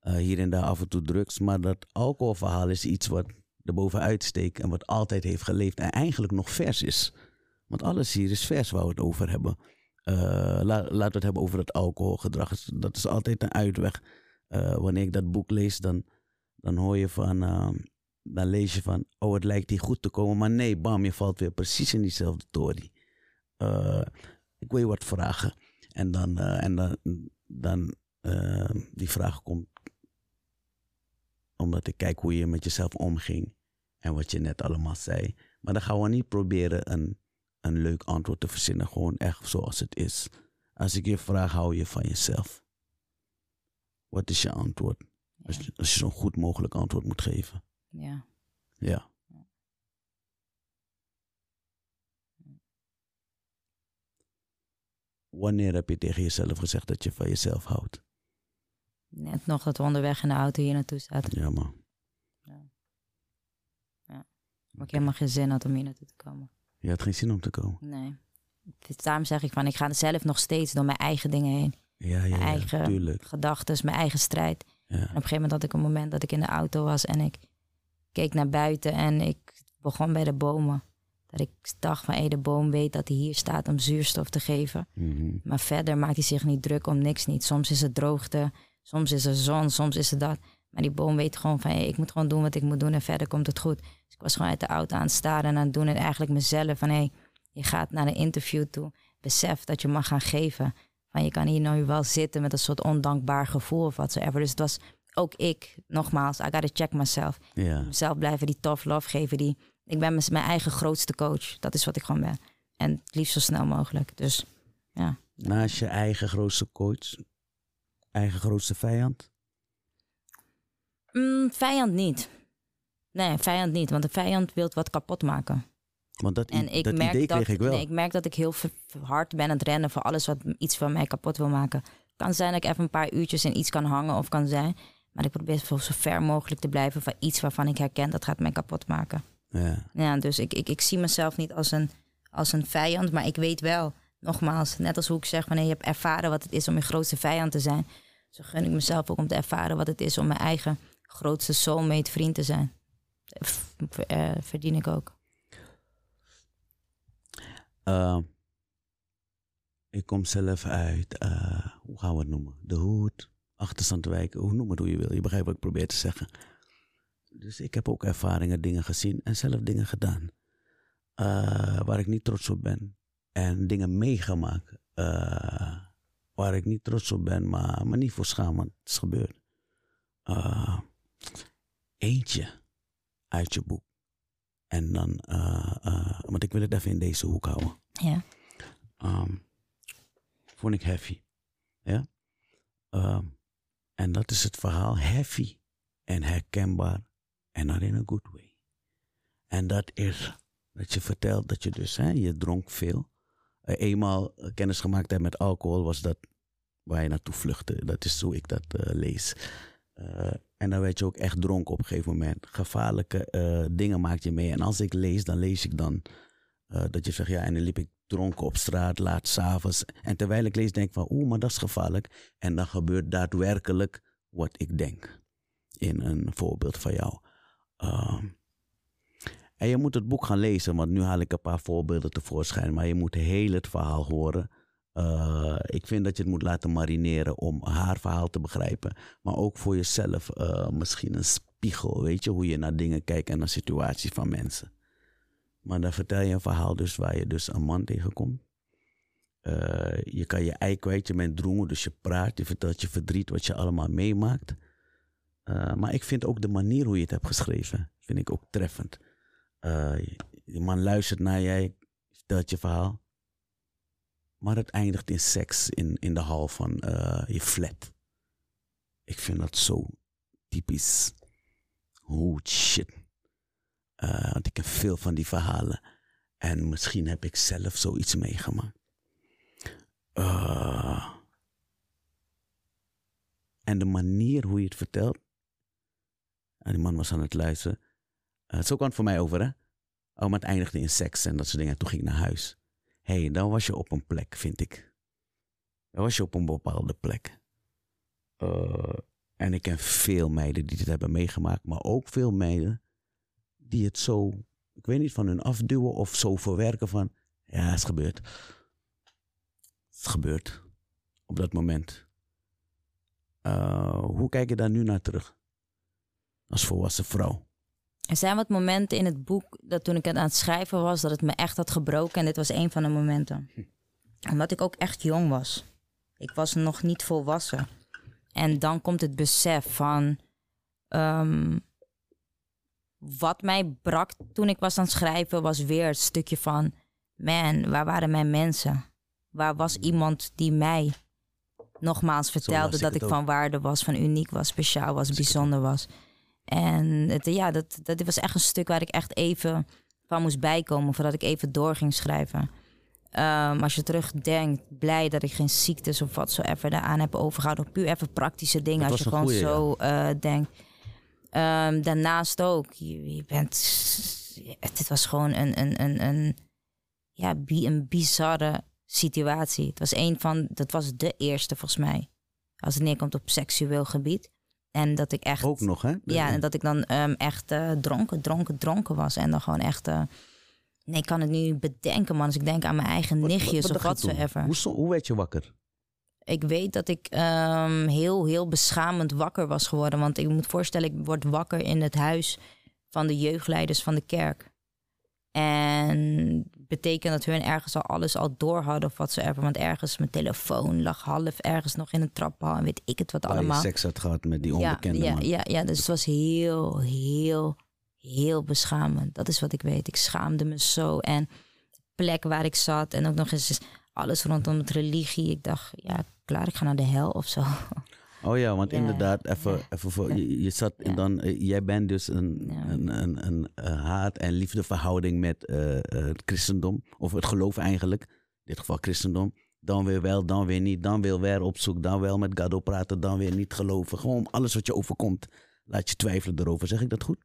Hier en daar af en toe drugs. Maar dat alcoholverhaal is iets wat erbovenuit steekt en wat altijd heeft geleefd en eigenlijk nog vers is. Want alles hier is vers waar we het over hebben. Uh, la, laten we het hebben over het alcoholgedrag. Dat is altijd een uitweg. Uh, wanneer ik dat boek lees, dan, dan hoor je van, uh, dan lees je van, oh het lijkt hier goed te komen, maar nee, bam, je valt weer precies in diezelfde tory. ik wil je wat vragen. En dan, en dan, dan die vraag komt omdat ik kijk hoe je met jezelf omging en wat je net allemaal zei. Maar dan gaan we niet proberen een, een leuk antwoord te verzinnen, gewoon echt zoals het is. Als ik je vraag, hou je van jezelf? Wat is je antwoord? Als, je, zo'n goed mogelijk antwoord moet geven. Ja. Ja. Wanneer heb je tegen jezelf gezegd dat je van jezelf houdt? Net nog dat we onderweg in de auto hier naartoe zaten. Ja, man. Ja. ja. Maar ik helemaal geen zin had om hier naartoe te komen. Je had geen zin om te komen? Nee. Dus daarom zeg ik van, ik ga zelf nog steeds door mijn eigen dingen heen. Ja, ja, mijn eigen gedachten, mijn eigen strijd. En op een gegeven moment had ik een moment dat ik in de auto was en ik keek naar buiten en ik begon bij de bomen. Dat ik dacht van, hé, de boom weet dat hij hier staat om zuurstof te geven. Mhm. Maar verder maakt hij zich niet druk om niks niet. Soms is het droogte, soms is er zon, soms is het dat. Maar die boom weet gewoon van, hé, ik moet gewoon doen wat ik moet doen en verder komt het goed. Ik was gewoon uit de auto aan het staren en aan het doen. En eigenlijk mezelf van, hé, je gaat naar een interview toe. Besef dat je mag gaan geven. Van, je kan hier nu wel zitten met een soort ondankbaar gevoel of watsoever. Dus het was ook ik, nogmaals, I gotta check myself. Ja. Mezelf blijven die tough love geven. Die, ik ben mijn eigen grootste coach. Dat is wat ik gewoon ben. En het liefst zo snel mogelijk. Dus ja. Naast je eigen grootste coach, eigen grootste vijand? Mm, vijand niet. Nee, vijand niet. Want de vijand wil wat kapot maken. Want dat, En ik dat merk idee dat, kreeg ik wel. Nee, ik merk dat ik heel hard ben aan het rennen voor alles wat iets van mij kapot wil maken. Kan zijn dat ik even een paar uurtjes in iets kan hangen of kan zijn. Maar ik probeer zo zo ver mogelijk te blijven van iets waarvan ik herken dat gaat mij kapot maken. ja. Ja, dus ik, ik, ik zie mezelf niet als een, als een vijand, maar ik weet wel, nogmaals, net als hoe ik zeg, wanneer je hebt ervaren wat het is om je grootste vijand te zijn, zo gun ik mezelf ook om te ervaren wat het is om mijn eigen grootste soulmate vriend te zijn. Eh, verdien ik ook. Uh, ik kom zelf uit, uh, hoe gaan we het noemen? De hoed, achterstandwijk, hoe noem het hoe je wil. Je begrijpt wat ik probeer te zeggen. Dus ik heb ook ervaringen, dingen gezien en zelf dingen gedaan. Uh, waar ik niet trots op ben. En dingen meegemaakt. Waar ik niet trots op ben, maar me niet voor schaam, want het is gebeurd. Uh, eentje uit je boek. En dan, uh, want ik wil het even in deze hoek houden. Ja. Um, vond ik heavy. Ja. Um, en dat is het verhaal heavy en herkenbaar en not in a good way. En dat is dat je vertelt dat je dus, hè, je dronk veel. Uh, eenmaal kennis gemaakt hebt met alcohol was dat waar je naartoe vluchtte. Dat is hoe ik dat lees. Uh, en dan werd je ook echt dronken op een gegeven moment. Gevaarlijke uh, dingen maak je mee. En als ik lees, dan lees ik dan uh, dat je zegt, ja, en dan liep ik dronken op straat, laat s'avonds. En terwijl ik lees, denk ik van, oeh, maar dat is gevaarlijk. En dan gebeurt daadwerkelijk wat ik denk. In een voorbeeld van jou. Uh, en je moet het boek gaan lezen, want nu haal ik een paar voorbeelden tevoorschijn. Maar je moet heel het verhaal horen. Uh, ik vind dat je het moet laten marineren om haar verhaal te begrijpen. Maar ook voor jezelf uh, misschien een spiegel. Weet je, hoe je naar dingen kijkt en naar situaties van mensen. Maar dan vertel je een verhaal dus waar je dus een man tegenkomt. Uh, je kan je ei kwijt, je bent drongen, dus je praat. Je vertelt je verdriet, wat je allemaal meemaakt. maar ik vind ook de manier hoe je het hebt geschreven, vind ik ook treffend. je man luistert naar jij, vertelt je verhaal. Maar het eindigt in seks in, in de hal van uh, je flat. Ik vind dat zo typisch. Oh shit. Uh, want ik heb veel van die verhalen. En misschien heb ik zelf zoiets meegemaakt. Uh, en de manier hoe je het vertelt. En die man was aan het luisteren. zo kwam het voor mij over, hè? Oh, maar het eindigde in seks en dat soort dingen. Toen ging ik naar huis hey, dan was je op een plek, vind ik. Dan was je op een bepaalde plek. Uh, en ik ken veel meiden die dit hebben meegemaakt, maar ook veel meiden die het zo, ik weet niet, van hun afduwen of zo verwerken van, ja, het is gebeurd. Het is gebeurd op dat moment. Uh, hoe kijk je daar nu naar terug? Als volwassen vrouw. Er zijn wat momenten in het boek dat toen ik het aan het schrijven was, dat het me echt had gebroken. En dit was een van de momenten. Omdat ik ook echt jong was. Ik was nog niet volwassen. En dan komt het besef van. Um, wat mij brak toen ik was aan het schrijven, was weer het stukje van: man, waar waren mijn mensen? Waar was iemand die mij nogmaals vertelde dat ik, van waarde was, van uniek was, speciaal was, bijzonder was? En het, ja, dat, dat was echt een stuk waar ik echt even van moest bijkomen voordat ik even door ging schrijven. Um, als je terugdenkt, blij dat ik geen ziektes of wat zo even daaraan heb overgehouden. Puur even praktische dingen. als je gewoon zo ja. uh, denkt. Um, daarnaast ook, je, je, bent. Het was gewoon een, een, een, een, ja, een bizarre situatie. Het was een van. Dat was de eerste volgens mij. Als het neerkomt op seksueel gebied. En dat ik echt. Ook nog, hè? Ja, en dat ik dan um, echt uh, dronken, dronken, dronken was. En dan gewoon echt. Uh, nee, ik kan het nu bedenken, man. Als ik denk aan mijn eigen wat, nichtjes wat, wat of. Hoe, hoe werd je wakker? Ik weet dat ik um, heel, heel beschamend wakker was geworden. Want ik moet voorstellen, ik word wakker in het huis van de jeugdleiders van de kerk. En betekent dat hun ergens al alles al door hadden of wat ze even. Want ergens mijn telefoon lag half ergens nog in een traphal en weet ik het wat allemaal. je seks had gehad met die onbekende ja, man. Ja, ja, dus het was heel, heel, heel beschamend. Dat is wat ik weet. Ik schaamde me zo. En de plek waar ik zat en ook nog eens alles rondom het religie. Ik dacht, ja, klaar, ik ga naar de hel of zo. Oh ja, want inderdaad, even, even voor, je, je zat en dan, uh, jij bent dus een, een, een, een, uh, haat- en liefdeverhouding met uh, het christendom, of het geloof eigenlijk, in dit geval christendom. Dan weer wel, dan weer niet, dan weer weer op zoek, dan wel met Gado praten, dan weer niet geloven. Gewoon alles wat je overkomt, laat je twijfelen erover. Zeg ik dat goed?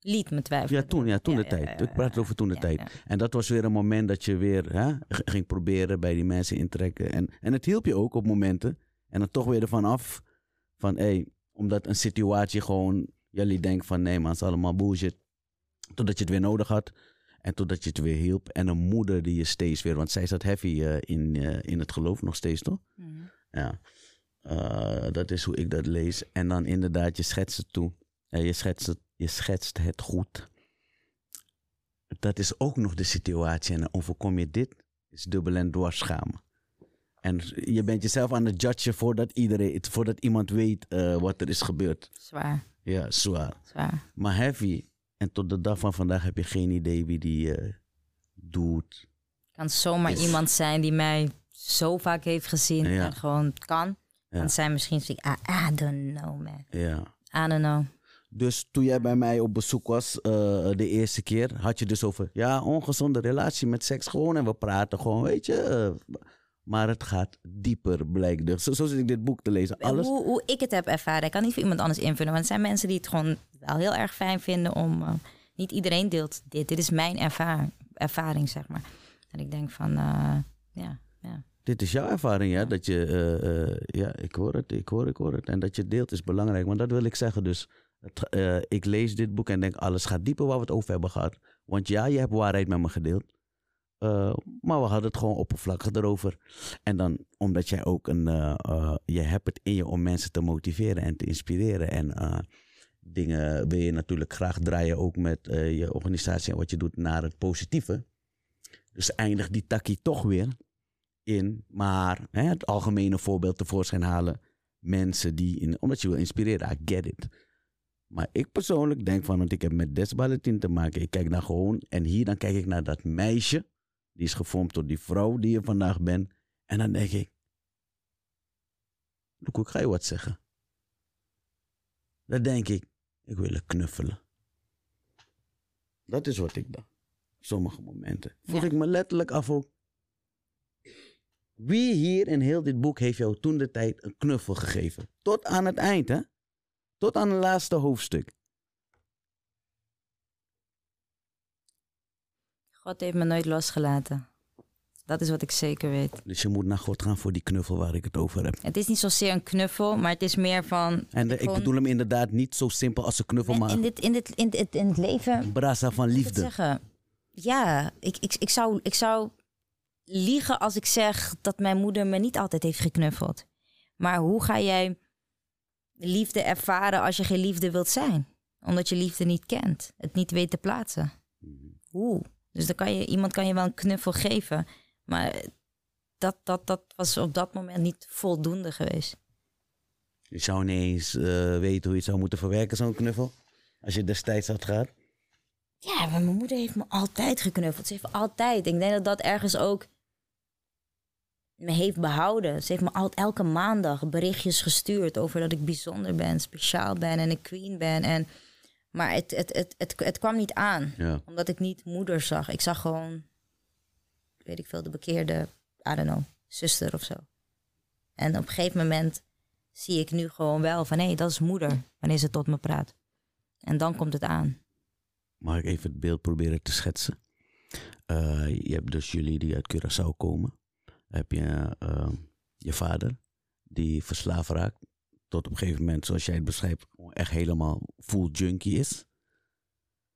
Liet me twijfelen. Ja, toen, ja, toen de tijd. ik praat over toen de tijd. En dat was weer een moment dat je weer hè, ging proberen bij die mensen intrekken. En, en het hielp je ook op momenten. En dan toch weer ervan af. Van hé, hey, omdat een situatie gewoon. Jullie denken van nee man, het is allemaal bullshit. Totdat je het weer nodig had. En totdat je het weer hielp. En een moeder die je steeds weer. Want zij zat heavy uh, in, uh, in het geloof nog steeds, toch? Mm. Ja. Uh, dat is hoe ik dat lees. En dan inderdaad, je schetst het toe. je, schetst het, je schetst het goed. Dat is ook nog de situatie. En dan overkom je dit. Is dubbel en dwarsschamen. En je bent jezelf aan het judgen voordat, iedereen, voordat iemand weet uh, wat er is gebeurd. Zwaar. Ja, zwaar. Zwaar. Maar heavy. En tot de dag van vandaag heb je geen idee wie die uh, doet. Kan zomaar is. iemand zijn die mij zo vaak heeft gezien ja. en gewoon kan. Ja. Dan zijn misschien I, I don't know man. Ja. I don't know. Dus toen jij bij mij op bezoek was uh, de eerste keer, had je dus over ja, ongezonde relatie met seks gewoon en we praten gewoon, weet je. Uh, maar het gaat dieper, blijkt er. Zo, zo zit ik dit boek te lezen. Alles... Hoe, hoe ik het heb ervaren, ik kan niet voor iemand anders invullen. Want er zijn mensen die het gewoon wel heel erg fijn vinden om... Uh, niet iedereen deelt dit. Dit is mijn ervaring, ervaring zeg maar. En ik denk van, uh, ja, ja. Dit is jouw ervaring, ja? ja. Dat je, uh, ja, ik hoor het, ik hoor, ik hoor het. En dat je het deelt is belangrijk. Want dat wil ik zeggen dus. Het, ik lees dit boek en denk, alles gaat dieper waar we het over hebben gehad. Want ja, je hebt waarheid met me gedeeld. Uh, maar we hadden het gewoon oppervlakkig erover. En dan omdat jij ook een. Uh, uh, je hebt het in je om mensen te motiveren en te inspireren. En dingen wil je natuurlijk graag draaien ook met je organisatie en wat je doet naar het positieve. Dus eindigt die takkie toch weer in. Maar hè, het algemene voorbeeld tevoorschijn halen. Mensen die. In, omdat je wil inspireren, I get it. Maar ik persoonlijk denk van, want ik heb met Desballetin te maken. Ik kijk naar gewoon. En hier dan kijk ik naar dat meisje die is gevormd door die vrouw die je vandaag bent. En dan denk ik, Loek, ik ga je wat zeggen. Dan denk ik, ik wil er knuffelen. Dat is wat ik dacht. Sommige momenten. Voel ja. ik me letterlijk af ook. Wie hier in heel dit boek heeft jou toen de tijd een knuffel gegeven? Tot aan het eind, hè? Tot aan het laatste hoofdstuk. God heeft me nooit losgelaten. Dat is wat ik zeker weet. Dus je moet naar God gaan voor die knuffel waar ik het over heb. Het is niet zozeer een knuffel, maar het is meer van... En de- ik bedoel hem inderdaad niet zo simpel als een knuffel, maar in, dit, in, dit, in, dit, in het leven een brasa van ik liefde. zeggen. Ja, ik, ik, ik, zou, ik zou liegen als ik zeg dat mijn moeder me niet altijd heeft geknuffeld. Maar hoe ga jij liefde ervaren als je geen liefde wilt zijn? Omdat je liefde niet kent, het niet weet te plaatsen. Hoe? Dus dan kan je, iemand kan je wel een knuffel geven, maar dat, dat, dat was op dat moment niet voldoende geweest. Je zou niet eens eh, weten hoe je het zou moeten verwerken, zo'n knuffel. Als je destijds had gehad. Ja, maar mijn moeder heeft me altijd geknuffeld. Ze heeft altijd. Ik denk dat dat ergens ook me heeft behouden. Ze heeft me al, elke maandag berichtjes gestuurd over dat ik bijzonder ben, speciaal ben en een queen ben. En, maar het, het, het, het, het kwam niet aan, Ja. omdat ik niet moeder zag. Ik zag gewoon, weet ik veel, de bekeerde, I don't know, zuster of zo. En op een gegeven moment zie ik nu gewoon wel van, hé, dat is moeder, wanneer ze tot me praat. En dan komt het aan. Mag ik even het beeld proberen te schetsen? Eh, je hebt dus jullie die uit Curaçao komen. Heb je eh, je vader die verslaafd raakt. Tot op een gegeven moment, zoals jij het beschrijft, echt helemaal full junkie is.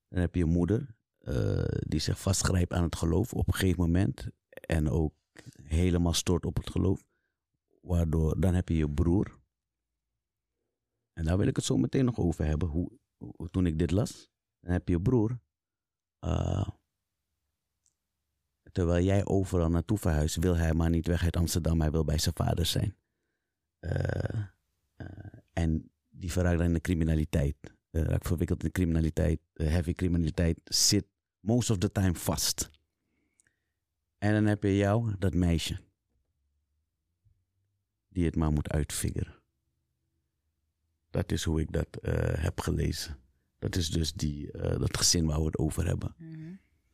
Dan heb je je moeder eh, die zich vastgrijpt aan het geloof op een gegeven moment. En ook helemaal stort op het geloof. Waardoor, dan heb je je broer. En daar wil ik het zo meteen nog over hebben. Hoe, hoe- toen ik dit las. Dan heb je je broer. eh, terwijl jij overal naartoe verhuist, wil hij maar niet weg uit Amsterdam. Hij wil bij zijn vader zijn. Eh, en die verraakt dan in de criminaliteit. Eh, raakt verwikkeld in de criminaliteit. eh, heavy criminaliteit. Zit most of the time vast. En dan heb je jou, dat meisje. Die het maar moet uitfiguren. Dat is hoe ik dat eh, heb gelezen. Dat is dus die, dat gezin waar we het over hebben.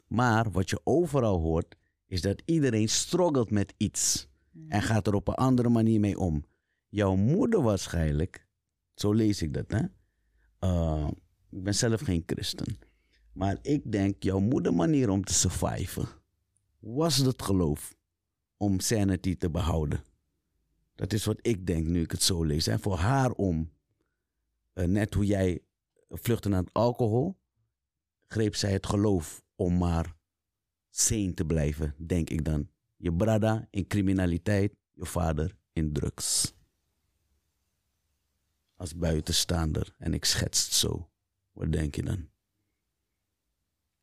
Maar wat je overal hoort, is dat iedereen struggelt met iets. En gaat er op een andere manier mee om. Jouw moeder waarschijnlijk, zo lees ik dat, hè? Uh, ik ben zelf geen christen. Maar ik denk, jouw moeder manier om te surviven, was het geloof om sanity te behouden. Dat is wat ik denk nu ik het zo lees. En voor haar om, eh, net hoe jij vluchtte naar het alcohol, greep zij het geloof om maar sane te blijven, denk ik dan. Je brada in criminaliteit, je vader in drugs. Als buitenstaander en ik schets het zo. Wat denk je dan?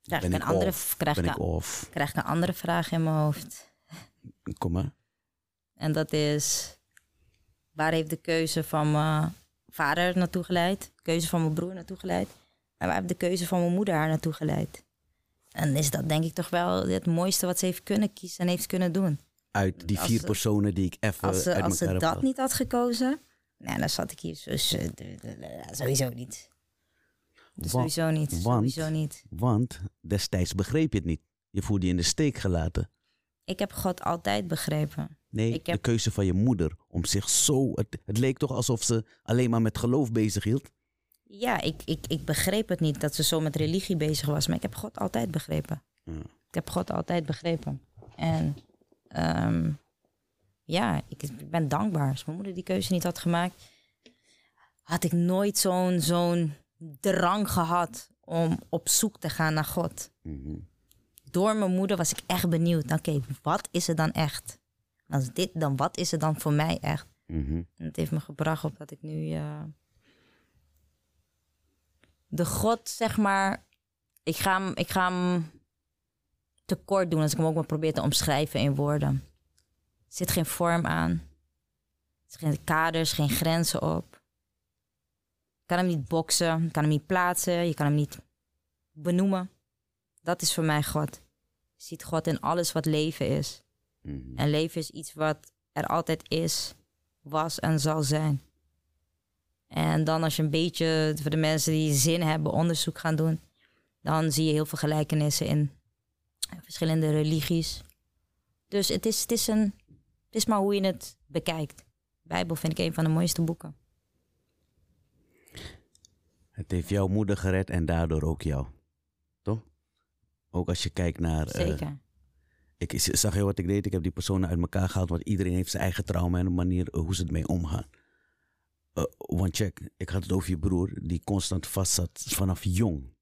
Krijg Ben ik, een andere, off? krijg, Ben ik, off? krijg ik een andere vraag in mijn hoofd. Kom maar. En dat is, waar heeft de keuze van mijn vader naartoe geleid? De keuze van mijn broer naartoe geleid? En waar heeft de keuze van mijn moeder haar naartoe geleid? En is dat denk ik toch wel het mooiste wat ze heeft kunnen kiezen en heeft kunnen doen. Uit die Als vier ze- personen die ik even Als ze, uit als ze elkaar heb dat niet had gekozen, nou, dan zat ik hier dus, sowieso niet. Sowieso niet. want- Sowieso niet. Want destijds begreep je het niet. Je voelde je in de steek gelaten. Ik heb God altijd begrepen. Nee, Ik heb- de keuze van je moeder om zich zo... Het, het leek toch alsof ze alleen maar met geloof bezig hield. Ja, ik, ik, ik begreep het niet dat ze zo met religie bezig was, maar ik heb God altijd begrepen. Ja. Ik heb God altijd begrepen. En ehm, ja, ik, ben dankbaar. Als mijn moeder die keuze niet had gemaakt, had ik nooit zo'n zo'n drang gehad om op zoek te gaan naar God. Mhm. Door mijn moeder was ik echt benieuwd. Oké, wat is er dan echt? Als dit, dan wat is er dan voor mij echt? Mhm. En het heeft me gebracht op dat ik nu de God, zeg maar, ik ga hem, ik ga hem tekort doen als ik hem ook maar probeer te omschrijven in woorden. Er zit geen vorm aan. Er zijn geen kaders, geen grenzen op. Je kan hem niet boksen, je kan hem niet plaatsen, je kan hem niet benoemen. Dat is voor mij God. Je ziet God in alles wat leven is. Mhm. En leven is iets wat er altijd is, was en zal zijn. En dan als je een beetje, voor de mensen die zin hebben, onderzoek gaan doen, dan zie je heel veel gelijkenissen in verschillende religies. Dus het is, het is, een, het is maar hoe je het bekijkt. Bijbel vind ik een van de mooiste boeken. Het heeft jouw moeder gered en daardoor ook jou. Toch? Ook als je kijkt naar... eh, Zeker. ik ik zag heel wat ik deed. Ik heb die personen uit elkaar gehaald. Want iedereen heeft zijn eigen trauma en een manier eh, hoe ze ermee omgaan. Eh, want check, ik had het over je broer die constant vast zat vanaf jong.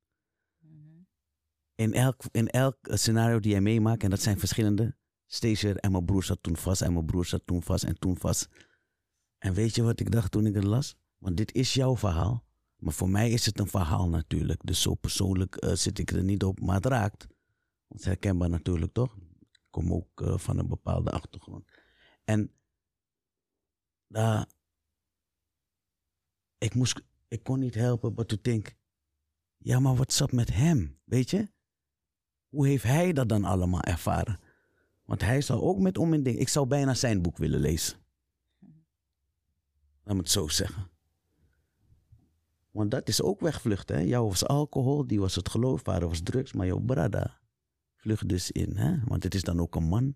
In elk, in elk scenario die jij meemaakt, en dat zijn verschillende. Steeds en mijn broer zat toen vast, en mijn broer zat toen vast, en toen vast. En weet je wat ik dacht toen ik het las? Want dit is jouw verhaal. Maar voor mij is het een verhaal natuurlijk. Dus zo persoonlijk eh, zit ik er niet op. Maar het raakt. Want herkenbaar natuurlijk, toch? Ik kom ook eh, van een bepaalde achtergrond. En daar... Ik, moest, ik kon niet helpen maar te denken... Ja, maar wat zat met hem? Weet je? Hoe heeft hij dat dan allemaal ervaren? Want hij zou ook met om in dingen... Ik zou bijna zijn boek willen lezen. Laat me het zo zeggen. Want dat is ook wegvluchten. Hè? Jou was alcohol, die was het geloof, vader was drugs, maar jouw brada vlucht dus in. Hè? Want het is dan ook een man.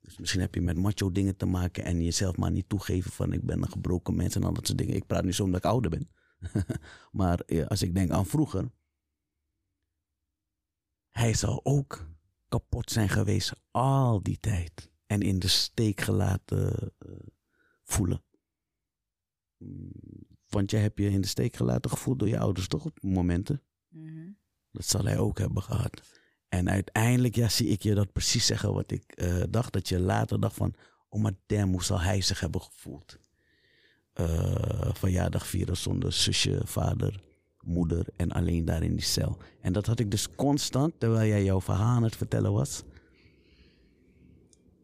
Dus misschien heb je met macho dingen te maken en jezelf maar niet toegeven van ik ben een gebroken mens en al dat soort dingen. Ik praat nu zo omdat ik ouder ben. *laughs* maar ja, als ik denk aan vroeger, hij zal ook kapot zijn geweest al die tijd. En in de steek gelaten uh, voelen. Want jij hebt je in de steek gelaten gevoeld door je ouders, toch? Op momenten. Mhm. Dat zal hij ook hebben gehad. En uiteindelijk ja, zie ik je dat precies zeggen wat ik uh, dacht. Dat je later dacht van, oh maar damn, hoe zal hij zich hebben gevoeld? Uh, verjaardag vieren zonder zusje, vader, moeder en alleen daar in die cel. En dat had ik dus constant, terwijl jij jouw verhaal aan het vertellen was.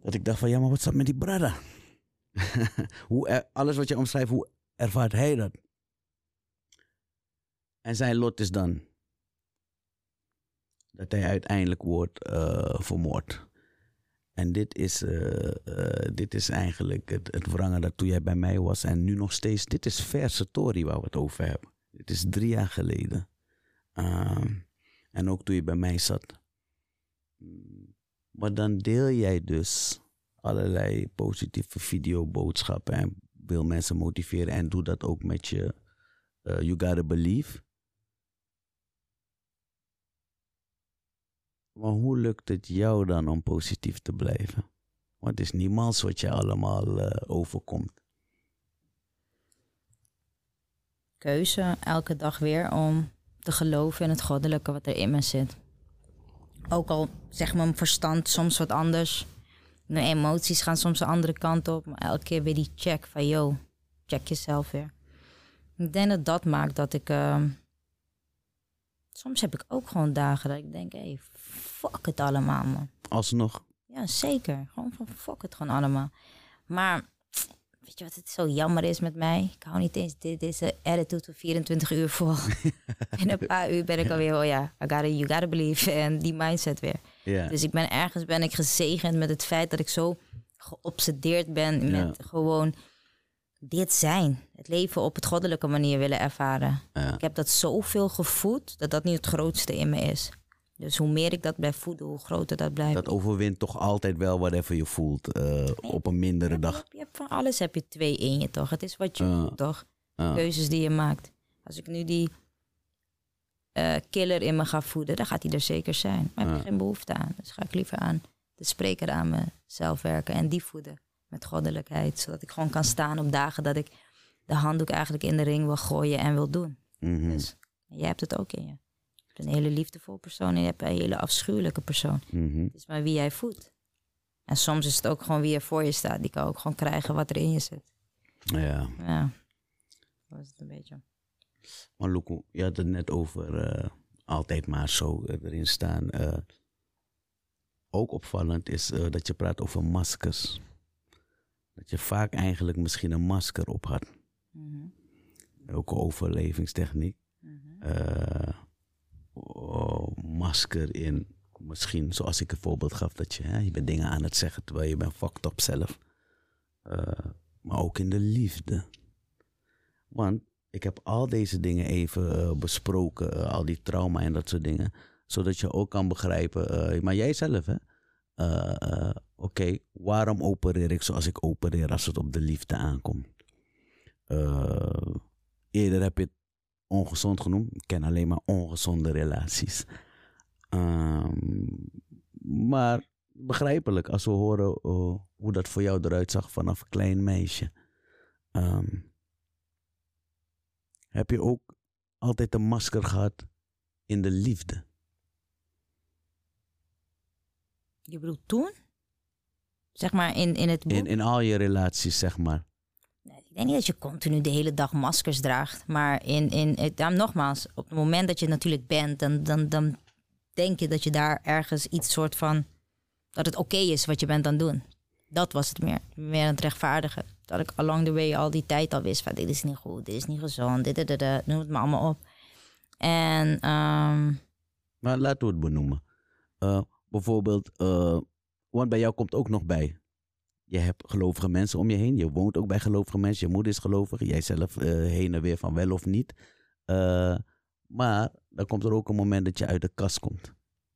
Dat ik dacht van, ja maar wat zat met die brada? *laughs* alles wat je omschrijft, hoe ervaart hij dat? En zijn lot is dan dat hij uiteindelijk wordt uh, vermoord. En dit is, uh, uh, dit is eigenlijk het, het wrangen dat toen jij bij mij was en nu nog steeds. Dit is verse Tori waar we het over hebben. Dit is drie jaar geleden. Uh, en ook toen je bij mij zat. Maar dan deel jij dus allerlei positieve videoboodschappen en wil mensen motiveren en doe dat ook met je uh, You Gotta Believe. Maar hoe lukt het jou dan om positief te blijven? Want het is niemals wat je allemaal uh, overkomt. Keuze elke dag weer om te geloven in het goddelijke wat er in me zit. Ook al zegt mijn verstand soms wat anders. Mijn emoties gaan soms een andere kant op. Maar elke keer weer die check van, yo, check jezelf weer. Ik denk dat dat maakt dat ik... Uh, soms heb ik ook gewoon dagen dat ik denk, hé, hey, fuck het allemaal, man. Alsnog? Ja, zeker. Gewoon van fuck het gewoon allemaal. Maar weet je wat het zo jammer is met mij? Ik hou niet eens dit, deze attitude voor 24 uur vol. In een paar uur ben ik alweer, oh ja, I gotta, you gotta believe. En die mindset weer. Yeah. Dus ik ben ergens ben ik gezegend met het feit dat ik zo geobsedeerd ben met gewoon dit zijn. Het leven op het goddelijke manier willen ervaren. Ik heb dat zoveel gevoed dat dat niet het grootste in me is. Dus hoe meer ik dat blijf voeden, hoe groter dat blijft. Dat overwint toch altijd wel whatever je voelt uh, op een mindere dag. Je hebt, je hebt van alles heb je twee in je toch? Het is wat je toch? Ja. Keuzes die je maakt. Als ik nu die eh, killer in me ga voeden, dan gaat hij er zeker zijn. Maar heb ik geen behoefte aan. Dus ga ik liever aan de spreker aan mezelf werken en die voeden met goddelijkheid. Zodat ik gewoon kan staan op dagen dat ik de handdoek eigenlijk in de ring wil gooien en wil doen. Mhm. Dus jij hebt het ook in je. Een hele liefdevol persoon en je hebt een hele afschuwelijke persoon. Mhm. Het is maar wie jij voedt. En soms is het ook gewoon wie er voor je staat. Die kan ook gewoon krijgen wat er in je zit. Ja. Ja, dat is het een beetje. Maar Loeko, je had het net over eh, altijd maar zo erin staan. Eh, ook opvallend is eh, dat je praat over maskers. Dat je vaak eigenlijk misschien een masker op had. Mhm, Ook een overlevingstechniek. Eh, oh, masker in, misschien zoals ik een voorbeeld gaf, dat je, hè, je bent dingen aan het zeggen terwijl je bent fucked up zelf. Eh, maar ook in de liefde. Want ik heb al deze dingen even eh, besproken, eh, al die trauma en dat soort dingen, zodat je ook kan begrijpen, maar jij zelf hè, oké, waarom opereer ik zoals ik opereer als het op de liefde aankomt? Eerder heb je het ongezond genoemd. Ik ken alleen maar ongezonde relaties. Ehm, maar begrijpelijk als we horen eh, hoe dat voor jou eruit zag vanaf een klein meisje. Ehm, heb je ook altijd een masker gehad in de liefde? Je bedoelt toen? Zeg maar in, in het boek? In, in al je relaties, zeg maar. Ik denk niet dat je continu de hele dag maskers draagt. Maar in, in, het- daarom nogmaals, op het moment dat je natuurlijk bent, dan, dan, dan denk je dat je daar ergens iets soort van. dat het oké is wat je bent aan doen. Dat was het meer. Meer aan het rechtvaardigen. Dat ik along the way al die tijd al wist van dit is niet goed, dit is niet gezond, dit, dit, dit, noem het maar allemaal op. En ehm, Maar laten we het benoemen. Eh, bijvoorbeeld, eh, want bij jou komt ook nog bij. Je hebt gelovige mensen om je heen. Je woont ook bij gelovige mensen. Je moeder is gelovig. Jij zelf eh, heen en weer van wel of niet. Maar dan komt er ook een moment dat je uit de kast komt.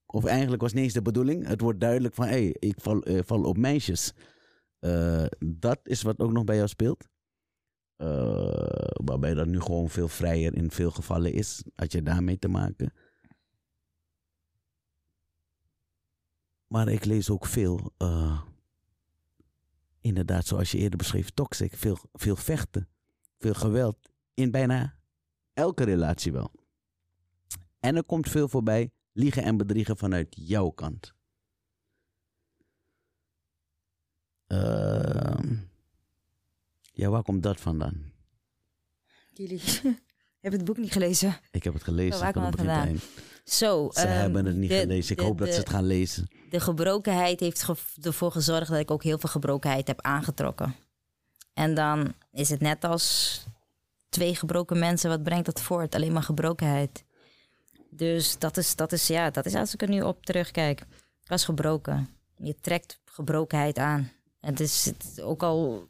Of eigenlijk was het niet eens de bedoeling. Het wordt duidelijk van, hé, hey, ik val, eh, val op meisjes. Eh, dat is wat ook nog bij jou speelt. Eh, waarbij dat nu gewoon veel vrijer in veel gevallen is. Had je daarmee te maken? Maar ik lees ook veel, inderdaad, zoals je eerder beschreef, toxic. Veel, veel vechten, veel geweld. In bijna elke relatie wel. En er komt veel voorbij, liegen en bedriegen vanuit jouw kant. Ehm, ja, waar komt dat vandaan? jullie *laughs* hebben het boek niet gelezen. Ik heb het gelezen Oh, waar van komt begin het vandaan? Zo. Ze ehm, hebben het niet de- gelezen. Ik de- hoop dat ze het gaan lezen. de gebrokenheid heeft ervoor gezorgd dat ik ook heel veel gebrokenheid heb aangetrokken. En dan is het net als twee gebroken mensen, wat brengt dat voort? Alleen maar gebrokenheid. Dus dat is, dat is, ja, dat is als ik er nu op terugkijk. Ik was gebroken. Je trekt gebrokenheid aan. Het is het, ook al,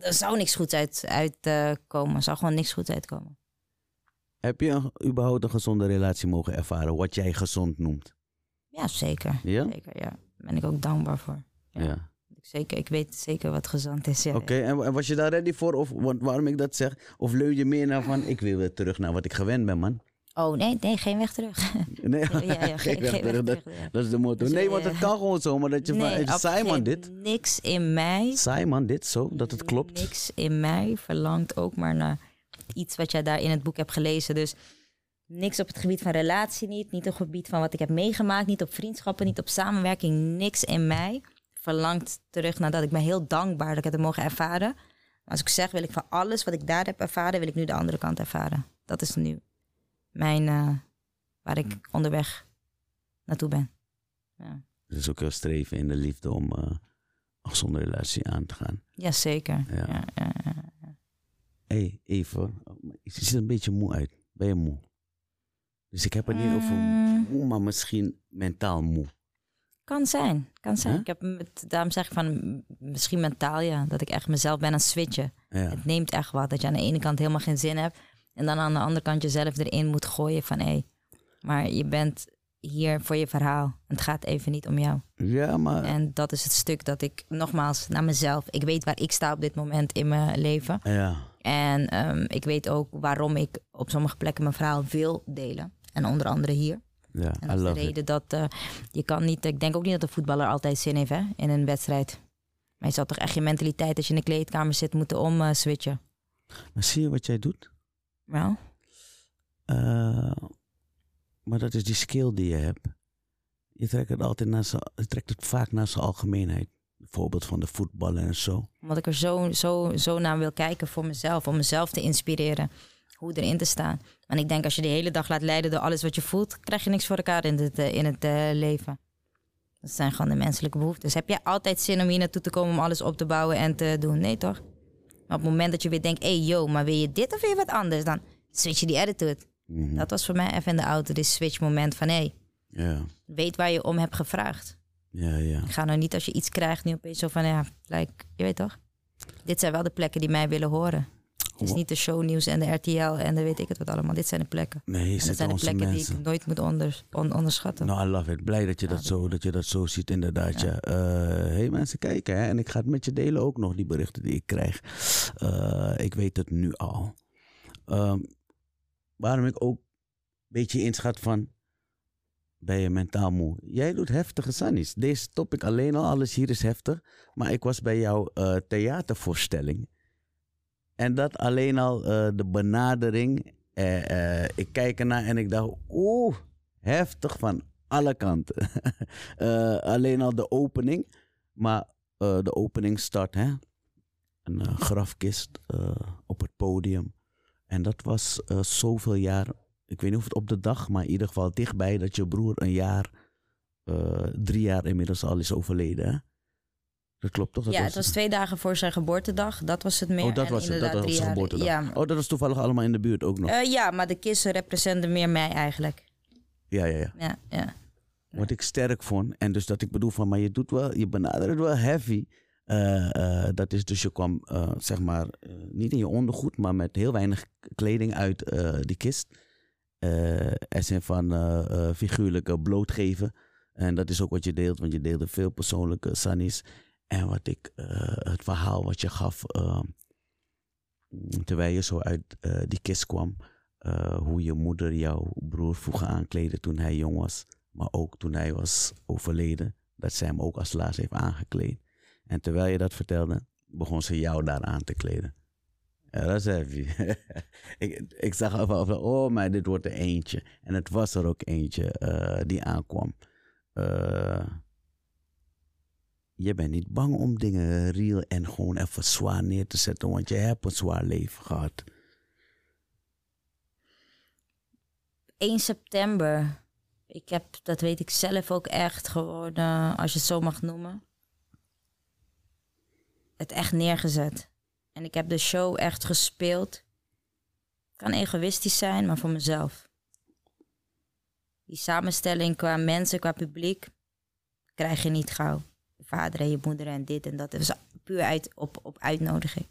er zou niks goeds uitkomen. Uit, eh, komen. er zou gewoon niks goeds uitkomen. Heb je een- überhaupt een gezonde relatie mogen ervaren, wat jij gezond noemt? Ja, zeker. Ja? Zeker, ja. Daar ben ik ook dankbaar voor. Ja. Ja. Zeker, ik weet zeker wat gezond is. Ja. Oké, en, en was je daar ready voor? Of want waarom ik dat zeg? Of leun je meer naar van, ik wil weer terug naar wat ik gewend ben, man? Oh nee, nee, geen weg terug. *laughs* Nee, *laughs* Ja, ja, geen *laughs* geen- weg geen weg terug, dat, terug, ja. dat is de motto. Dus, Nee, want eh, het kan gewoon zo, maar dat je nee, saai man dit. Niks in mij, Saai man dit, zo, dat het klopt. niks in mij verlangt ook maar naar iets wat jij daar in het boek hebt gelezen. Dus niks op het gebied van relatie niet, niet op het gebied van wat ik heb meegemaakt, niet op vriendschappen, niet op samenwerking. Niks in mij verlangt terug naar dat. Ik ben heel dankbaar dat ik het heb mogen ervaren. Maar als ik zeg, wil ik van alles wat ik daar heb ervaren, wil ik nu de andere kant ervaren. Dat is nu mijn, eh, waar ik onderweg naartoe ben. Ja. Het is ook heel streven in de liefde om eh, een gezonde relatie aan te gaan. Jazeker. Ja. Ja. Ja, hey, even, je ziet er een beetje moe uit. Ben je moe? Dus ik heb het niet over Mm. moe, maar misschien mentaal moe. Kan zijn, kan zijn. Huh? Ik heb het, daarom zeg ik van misschien mentaal ja, dat ik echt mezelf ben aan het switchen. Ja. Het neemt echt wat dat je aan de ene kant helemaal geen zin hebt en dan aan de andere kant jezelf erin moet gooien van hé, maar je bent hier voor je verhaal. Het gaat even niet om jou. ja, maar En dat is het stuk dat ik nogmaals naar mezelf. Ik weet waar ik sta op dit moment in mijn leven. ja. En ehm, ik weet ook waarom ik op sommige plekken mijn verhaal wil delen. En onder andere hier. Ja, En I dat is de it. reden dat eh, je kan niet. Ik denk ook niet dat een voetballer altijd zin heeft hè, in een wedstrijd. Maar je zal toch echt je mentaliteit als je in de kleedkamer zit moeten omswitchen. Maar zie je wat jij doet? Wel, Eh, maar dat is die skill die je hebt. Je trekt het altijd naar je trekt het vaak naar zijn algemeenheid. Bijvoorbeeld van de voetballen en zo. omdat ik er zo, zo, zo naar wil kijken voor mezelf. Om mezelf te inspireren. Hoe erin te staan. En ik denk als je de hele dag laat leiden door alles wat je voelt. krijg je niks voor elkaar in het, eh, in het eh, leven. Dat zijn gewoon de menselijke behoeftes. Heb jij altijd zin om hier naartoe te komen om alles op te bouwen en te doen? Nee toch? Maar op het moment dat je weer denkt, hé hey, yo, maar wil je dit of wil je wat anders? Dan switch je die attitude. Mhm. Dat was voor mij even in de auto, dit switch moment van hé, hey, weet waar je om hebt gevraagd. ja, ja. Ga nou niet als je iets krijgt, nu opeens zo van ja, like, je weet toch? Dit zijn wel de plekken die mij willen horen. Het is niet de shownieuws en de RTL en de weet ik het wat allemaal. Dit zijn de plekken. Nee, En dat zijn de plekken mensen. die ik nooit moet onder, on- onderschatten. Nou, I love it. Blij dat je dat, zo, dat je dat zo ziet, inderdaad. Ja. hey, mensen, kijken. Hè? En ik ga het met je delen ook nog, die berichten die ik krijg. Eh, ik weet het nu al. Ehm, waarom ik ook een beetje inschat van... ben je mentaal moe. Jij doet heftige sannies. Deze topic alleen al, alles hier is heftig. Maar ik was bij jouw eh, theatervoorstelling. En dat alleen al eh, de benadering. eh, eh, ik kijk ernaar en ik dacht, oeh, heftig van alle kanten. *laughs* Alleen al de opening. Maar de opening start, hè. Een grafkist op het podium. En dat was zoveel jaar ik weet niet of het op de dag, maar in ieder geval dichtbij dat je broer een jaar, drie jaar inmiddels al is overleden. Hè? Dat klopt toch? Dat ja, het was twee dagen voor zijn geboortedag. Dat was het meer. Oh, dat En was het. Dat was zijn geboortedag. Ja. Oh, dat was toevallig allemaal in de buurt ook nog. Eh, ja, maar de kisten representen meer mij eigenlijk. ja, ja, ja. Ja, ja. Wat ik sterk vond. En dus dat ik bedoel van, maar je doet wel, je benadert het wel heavy. Eh, eh, dat is dus je kwam, zeg maar, niet in je ondergoed, maar met heel weinig kleding uit die kist. Er zijn van figuurlijke blootgeven. En dat is ook wat je deelt, want je deelde veel persoonlijke sannies. En wat ik, eh, het verhaal wat je gaf, eh, terwijl je zo uit eh, die kist kwam, eh, hoe je moeder jouw broer vroeg aankleden toen hij jong was. Maar ook toen hij was overleden, dat zij hem ook als laatst heeft aangekleed. En terwijl je dat vertelde, begon ze jou daar aan te kleden. Ja, dat is *laughs* heavy. ik, ik zag al van, oh, maar dit wordt er eentje. En het was er ook eentje die aankwam. Eh, je bent niet bang om dingen real en gewoon even zwaar neer te zetten, want je hebt een zwaar leven gehad. 1 september. Ik heb, dat weet ik zelf ook echt gewoon, eh, als je het zo mag noemen. Het echt neergezet. En ik heb de show echt gespeeld. Kan egoïstisch zijn, maar voor mezelf. Die samenstelling qua mensen, qua publiek, krijg je niet gauw. Vader en je moeder en dit en dat. Het was puur uit, op, op uitnodiging.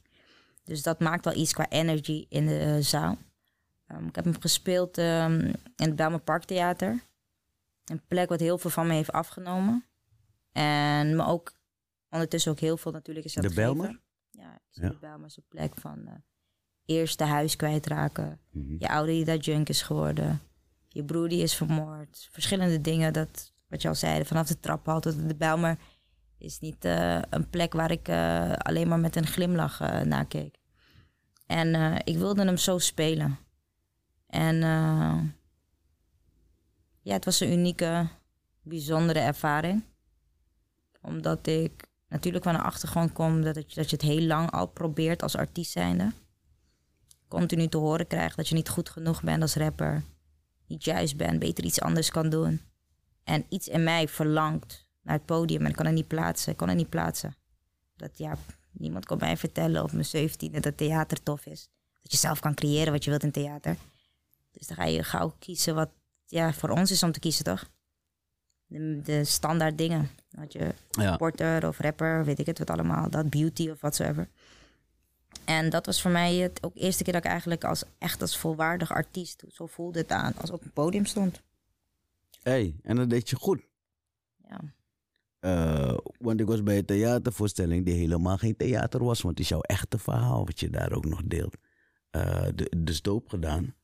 Dus dat maakt wel iets qua energy in de eh, zaal. Um, ik heb hem gespeeld um, in het Belmer Parktheater. Een plek wat heel veel van me heeft afgenomen. En me ook ondertussen ook heel veel natuurlijk is dat De. Bijlmer? Ja, ik zie Ja. de Bijlmer als een plek van uh, eerst de huis kwijtraken. Mhm. Je ouder die dat junk is geworden. Je broer die is vermoord. Verschillende dingen, dat, wat je al zei, vanaf de traphal tot de Bijlmer is niet uh, een plek waar ik uh, alleen maar met een glimlach uh, naar keek. En ik wilde hem zo spelen. En ja, het was een unieke, bijzondere ervaring. Omdat ik natuurlijk van een achtergrond kom dat, dat je het heel lang al probeert als artiest zijnde. Continu te horen krijgt dat je niet goed genoeg bent als rapper. Niet juist bent, beter iets anders kan doen. En iets in mij verlangt naar het podium en ik kan het niet plaatsen. Ik kan het niet plaatsen. Dat ja, niemand kon mij vertellen op mijn zeventiende dat theater tof is. Dat je zelf kan creëren wat je wilt in theater. Dus dan ga je gauw kiezen wat ja, voor ons is om te kiezen, toch? De, de standaard dingen. Had je Ja. porter of rapper, weet ik het wat allemaal. Dat beauty of whatsoever. En dat was voor mij het ook de eerste keer dat ik eigenlijk als echt als volwaardig artiest, zo voelde het aan, als op een podium stond. hey, en dat deed je goed. Ja. Uh, want ik was bij een theatervoorstelling die helemaal geen theater was. Want het is jouw echte verhaal wat je daar ook nog deelt. Uh, de, dus doop gedaan.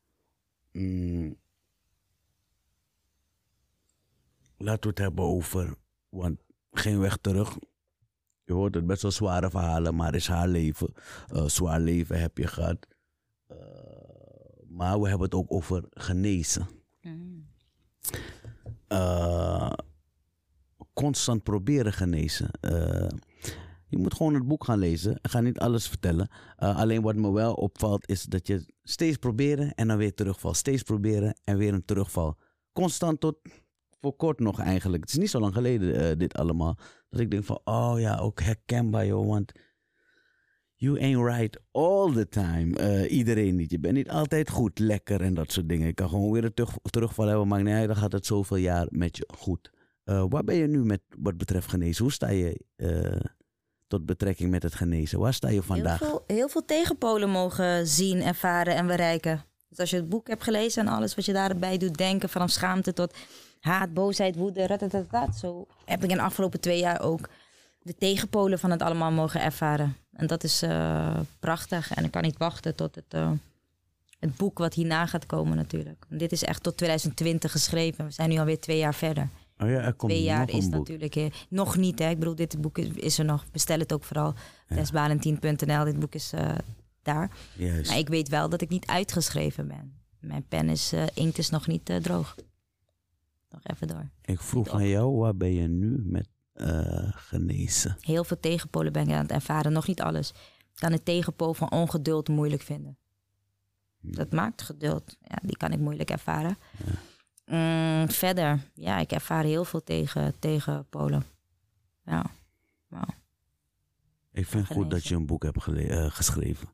Mm. Laten we het hebben over. Want geen weg terug. Je hoort het best wel zware verhalen, maar is haar leven. Uh, zwaar leven heb je gehad. Maar we hebben het ook over genezen. Mm. Constant proberen genezen. Uh, je moet gewoon het boek gaan lezen. Ik ga niet alles vertellen. Uh, alleen wat me wel opvalt is dat je steeds proberen en dan weer terugval. Steeds proberen en weer een terugval. Constant tot voor kort nog eigenlijk. Het is niet zo lang geleden uh, dit allemaal. Dat ik denk van, oh ja, ook herkenbaar joh. Want you ain't right all the time. Iedereen niet. Je bent niet altijd goed, lekker en dat soort dingen. Ik kan gewoon weer een terug, terugval hebben. Maar nee, dan gaat het zoveel jaar met je goed. Uh, waar ben je nu met wat betreft genezen? Hoe sta je uh, tot betrekking met het genezen? Waar sta je vandaag? Heel veel, heel veel tegenpolen mogen zien, ervaren en bereiken. Dus als je het boek hebt gelezen en alles wat je daarbij doet denken, vanaf schaamte tot haat, boosheid, woede, ratatatat. Zo heb ik in de afgelopen twee jaar ook de tegenpolen van het allemaal mogen ervaren. En dat is uh, prachtig. En ik kan niet wachten tot het uh, het boek wat hierna gaat komen natuurlijk. Dit is echt tot 2020 geschreven. We zijn nu alweer twee jaar verder. Oh ja, er komt twee jaar nog is natuurlijk eh, nog niet. Hè. Ik bedoel, dit boek is, is er nog. Bestel het ook vooral. Desvalentien.nl. Dit boek is eh, daar. Juist. Maar ik weet wel dat ik niet uitgeschreven ben. Mijn pen is, eh, inkt is nog niet eh, droog. Nog even door. Ik vroeg aan jou, waar ben je nu met genezen? Heel veel tegenpolen ben ik aan het ervaren. Nog niet alles. Ik kan het tegenpool van ongeduld moeilijk vinden. Dat maakt geduld. Ja, die kan ik moeilijk ervaren. Mm, verder, ja, ik ervaar heel veel tegen, tegenpolen. Ja. Nou, Ik vind het goed dat je een boek hebt eh, geschreven.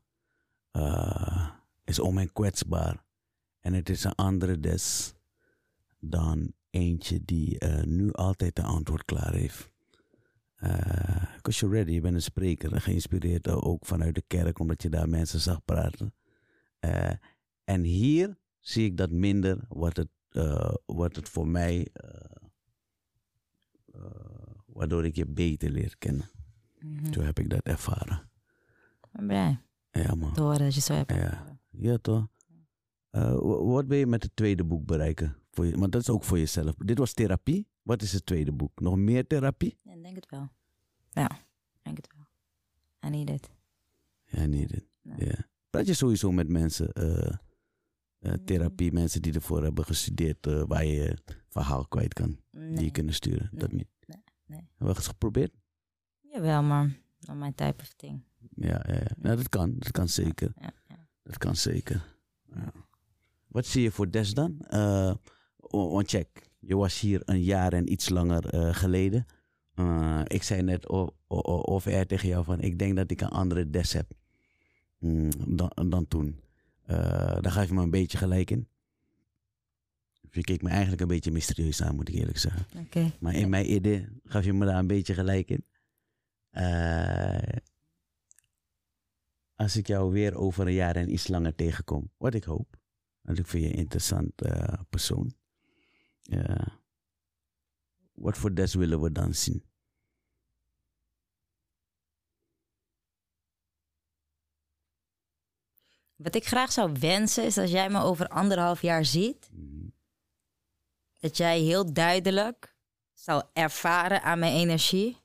Eh, is om en kwetsbaar. En het is een andere des dan eentje die eh, nu altijd een antwoord klaar heeft. Because you're ready, je bent een spreker. Geïnspireerd ook vanuit de kerk, omdat je daar mensen zag praten. En hier zie ik dat minder, wat het, eh, wat het voor mij, eh, eh, waardoor ik je beter leer kennen. mhm. Zo heb ik dat ervaren. ik ben blij Ja, man. te horen dat je zo hebt. Ja, ja toch? Wa- wat ben je met het tweede boek bereiken? Voor je, want dat is ook voor jezelf. Dit was therapie. Wat is het tweede boek? Nog meer therapie? Ja, ik denk het wel. Ja, ik denk het wel. I need it. Ja, nee. Dit. Nee. Ja. Praat je sowieso met mensen, eh, eh, therapie, mensen die ervoor hebben gestudeerd, eh, waar je verhaal kwijt kan, die je kunnen sturen? Dat niet. Nee. Nee. Hebben we eens geprobeerd? Jawel, maar my type of thing. Ja, ja, ja. Nou, dat kan. Dat kan zeker. Ja, ja. Dat kan zeker. Ja. Wat zie je voor Des dan? Eh, wa- want check, je was hier een jaar en iets langer eh, geleden. Eh, ik zei net of er tegen jou van, ik denk dat ik een andere Des heb mm, dan, dan toen. Eh, daar gaf je me een beetje gelijk in. Je keek me eigenlijk een beetje mysterieus aan, moet ik eerlijk zeggen. Maar in mijn idee gaf je me daar een beetje gelijk in. Eh, als ik jou weer over een jaar en iets langer tegenkom, wat ik hoop. Want ik vind je een interessant eh, persoon. Wat voor des willen we dan zien? Wat ik graag zou wensen is als jij me over anderhalf jaar ziet, Mhm. dat jij heel duidelijk zou ervaren aan mijn energie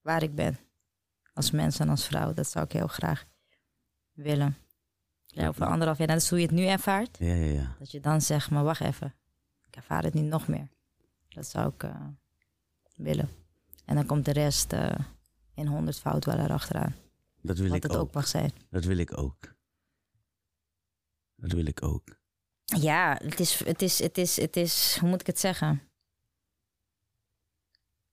waar ik ben. Als mens en als vrouw. Dat zou ik heel graag willen. Ja, over anderhalf jaar, dat is hoe je het nu ervaart. Ja, ja, ja. Dat je dan zegt, maar wacht even. Ik ervaar het niet nog meer. Dat zou ik eh, willen. En dan komt de rest eh, in honderd fout wel erachteraan. Dat wil Wat ik het ook. ook mag zijn. Dat wil ik ook. Dat wil ik ook. Ja, het is, het is, het is, het is, hoe moet ik het zeggen?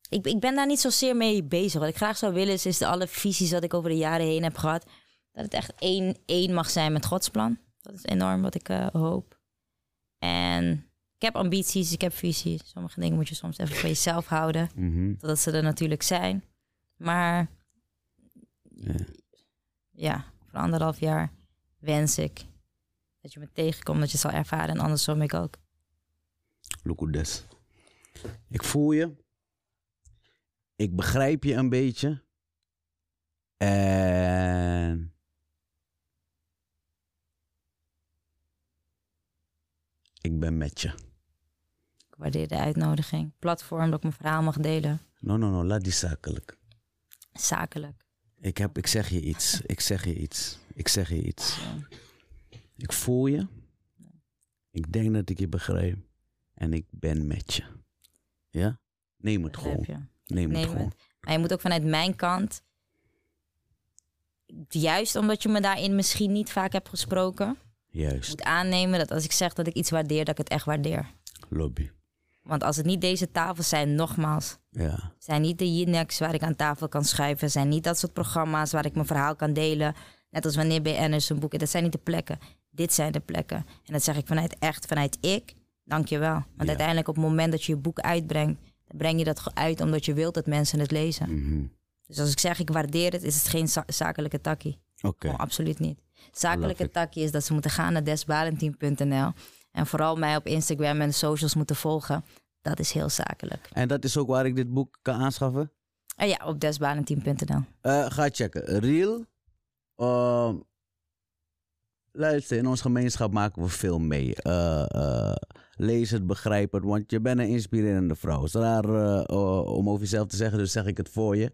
Ik, ik ben daar niet zozeer mee bezig. Wat ik graag zou willen is, is de alle visies dat ik over de jaren heen heb gehad, dat het echt één, één mag zijn met Gods plan. Dat is enorm wat ik eh, hoop. En ik heb ambities, ik heb visies. Sommige dingen moet je soms even voor jezelf houden, Mhm. totdat ze er natuurlijk zijn. Maar Ja. ja, voor anderhalf jaar wens ik dat je me tegenkomt, dat je het zal ervaren en andersom ik ook. Look des. Ik voel je. Ik begrijp je een beetje. En. Ik ben met je. Ik waardeer de uitnodiging. Platform dat ik mijn verhaal mag delen. No, no, no, laat die zakelijk. Zakelijk. Ik, heb, ik zeg je iets. Ik zeg je iets. Ik zeg je iets. Ik voel je. Ik denk dat ik je begrijp. En ik ben met je. Ja? Neem het Begrijp gewoon. je? Neem het gewoon. het. Maar je moet ook vanuit mijn kant... Juist omdat je me daarin misschien niet vaak hebt gesproken... Juist. moet aannemen dat als ik zeg dat ik iets waardeer... dat ik het echt waardeer. Lobby. Want als het niet deze tafels zijn, nogmaals... Ja. zijn niet de Jinex waar ik aan tafel kan schuiven. zijn niet dat soort programma's waar ik mijn verhaal kan delen. Net als wanneer BN'ers een boeken. Dat zijn niet de plekken. Dit zijn de plekken. En dat zeg ik vanuit echt, vanuit ik. Dank je wel. Want Ja. uiteindelijk op het moment dat je je boek uitbrengt... dan breng je dat uit omdat je wilt dat mensen het lezen. Mhm. Dus als ik zeg ik waardeer het, is het geen za- zakelijke takkie. Oké. Gewoon absoluut niet. Zakelijke takkie is dat ze moeten gaan naar desbalentien.nl. En vooral mij op Instagram en de socials moeten volgen. Dat is heel zakelijk. En dat is ook waar ik dit boek kan aanschaffen? Oh ja, op desbalentien.nl. Eh, ga checken. Real. ehm, Luister, in onze gemeenschap maken we veel mee. Uh, uh, lees het, begrijp het, want je bent een inspirerende vrouw. Het is raar uh, om over jezelf te zeggen, dus zeg ik het voor je.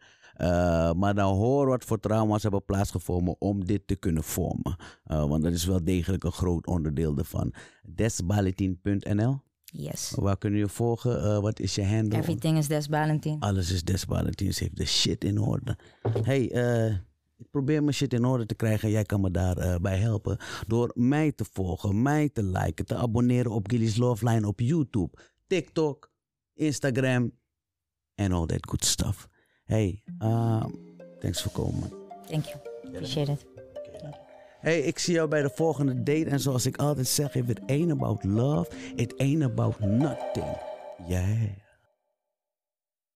maar dan hoor wat voor trauma's hebben plaatsgevonden om dit te kunnen vormen. want dat is wel degelijk een groot onderdeel ervan. Desbalitin.nl Yes. Waar kunnen je volgen? wat is je handle? Everything is Desbalitin. Alles is Desbalitin. Ze heeft de shit in orde. Hey, eh ik probeer mijn shit in orde te krijgen. Jij kan me daarbij uh, bij helpen. Door mij te volgen, mij te liken, te abonneren op Gilly's Love Line op YouTube, TikTok, Instagram en all that good stuff. Hey, uh, thanks voor komen. Thank you. Appreciate it. Hey, ik zie jou bij de volgende date. En zoals ik altijd zeg, if it ain't about love, it ain't about nothing. Yeah.